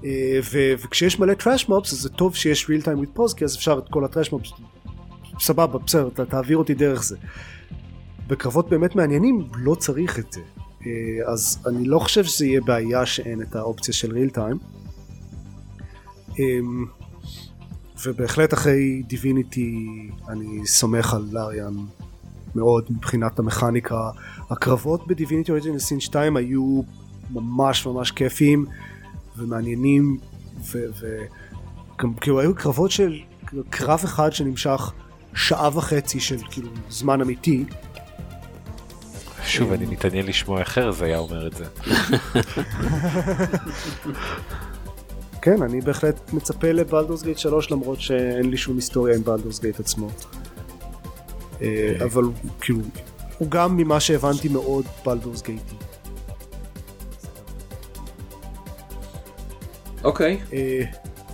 אה, וכשיש מלא trash mobs אז זה טוב שיש real time with pause כי אז אפשר את כל ה trash mobs סבבה בסדר תעביר אותי דרך זה. בקרבות באמת מעניינים לא צריך את זה אה, אז אני לא חושב שזה יהיה בעיה שאין את האופציה של real time. ובהחלט אחרי דיביניטי אני סומך על לאריאן מאוד מבחינת המכניקה. הקרבות בדיביניטי אוריג'ינל סין 2 היו ממש ממש כיפיים ומעניינים וגם כאילו היו קרבות של קרב אחד שנמשך שעה וחצי של כאילו זמן אמיתי. שוב אני מתעניין לשמוע איך ארז היה אומר את זה. כן, אני בהחלט מצפה לבלדורס גייט 3 למרות שאין לי שום היסטוריה עם בלדורס גייט עצמו. אה, אוקיי. אבל כאילו, הוא גם ממה שהבנתי מאוד בלדורס גייטי. אוקיי. אה,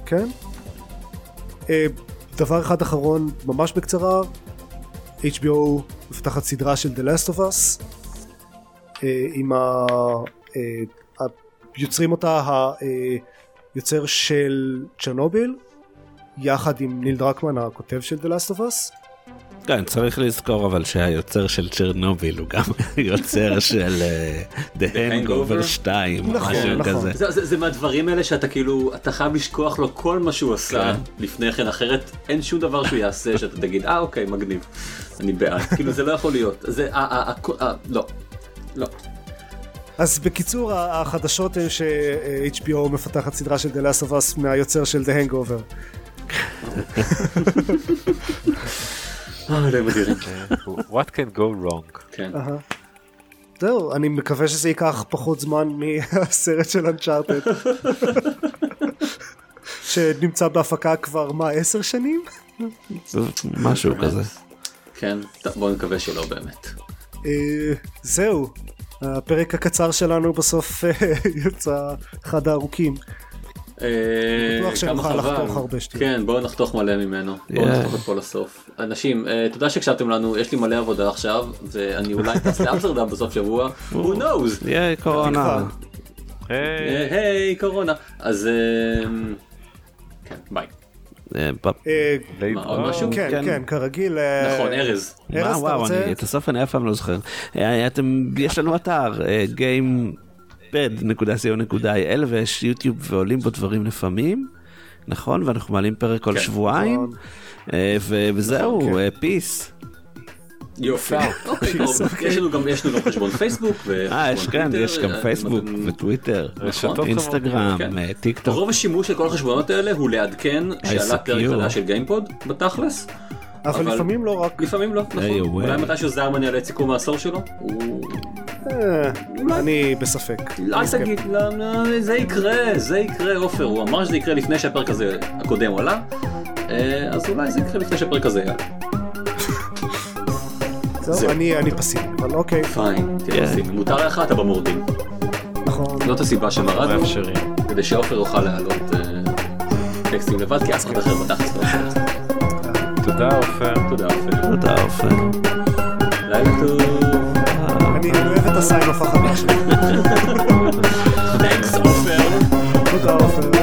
כן. אה, דבר אחד אחרון, ממש בקצרה, HBO מפתחת סדרה של The Last of Us, עם ה... יוצרים אותה יוצר של צ'רנוביל יחד עם ניל דרקמן הכותב של The Last of Us. כן צריך לזכור אבל שהיוצר של צ'רנוביל הוא גם יוצר של אה, The Hangover 2 נכון, משהו נכון. כזה. זה, זה, זה מהדברים האלה שאתה כאילו אתה חייב לשכוח לו כל מה שהוא עשה כן. לפני כן אחרת אין שום דבר שהוא יעשה שאתה תגיד אה אוקיי מגניב אני בעד כאילו זה לא יכול להיות זה אה, אה, לא לא. אז בקיצור החדשות הן ש-HBO מפתחת סדרה של The Last of Us מהיוצר של The Hangover. What can go wrong. כן. זהו, אני מקווה שזה ייקח פחות זמן מהסרט של אנצ'ארטד. שנמצא בהפקה כבר מה עשר שנים? משהו כזה. כן, בוא נקווה שלא באמת. אה, זהו, הפרק הקצר שלנו בסוף אה, יצא אחד הארוכים. אה, בטוח שנוכל. לחתוך הרבה שטויות. כן בואו נחתוך מלא ממנו. בואו. נחתוך את כל הסוף. אנשים אה, תודה שהקשבתם לנו יש לי מלא עבודה עכשיו ואני אולי טס לאמסטרדם בסוף שבוע. who knows. יהיה קורונה. היי, קורונה. אז כן ביי. כן כן. כן כרגיל אה, נכון ארז. מה ארז, אתה וואו, את הסוף אני אף פעם לא זוכר. אה, אתם, יש לנו אתר, אה, gamepod.co.il ויש יוטיוב ועולים בו דברים לפעמים, נכון? ואנחנו מעלים פרק כל כן. שבועיים, נכון. אה, וזהו, כן. אה, peace. יופי. אוקיי. יש לנו גם חשבון פייסבוק. אה, יש כן, וחשבון יש גם אה, פייסבוק וטוויטר, רשתות אינסטגרם, כן. אה, טיק טוק. רוב השימוש של כל החשבונות האלה הוא לעדכן שעלה פרק. חדש של גיימפוד בתכלס. אבל לפעמים לא רק לפעמים לא, נכון. אולי. מתישהו זרמן יעלה את סיכום העשור שלו? אה, אני בספק. אל תגיד, לא, לא, זה יקרה, זה יקרה עופר, הוא אמר שזה יקרה לפני שהפרק הזה הקודם עלה, אז אולי זה יקרה לפני שהפרק הזה יעלה. זהו. אני אני פסימי אבל אוקיי פיין, תהיה כן. פסימי. מותר לך, אתה במורדים. נכון זאת הסיבה שמרדנו, מאפשרים. כדי שעופר יוכל להעלות אה, טקסטים לבד, כי אף אחד אחר בתכלס לא יכול. תודה עופר. תודה עופר. תודה עופר. לילה טוב. אני אוהב את הסיין אוף החדש. תודה עופר.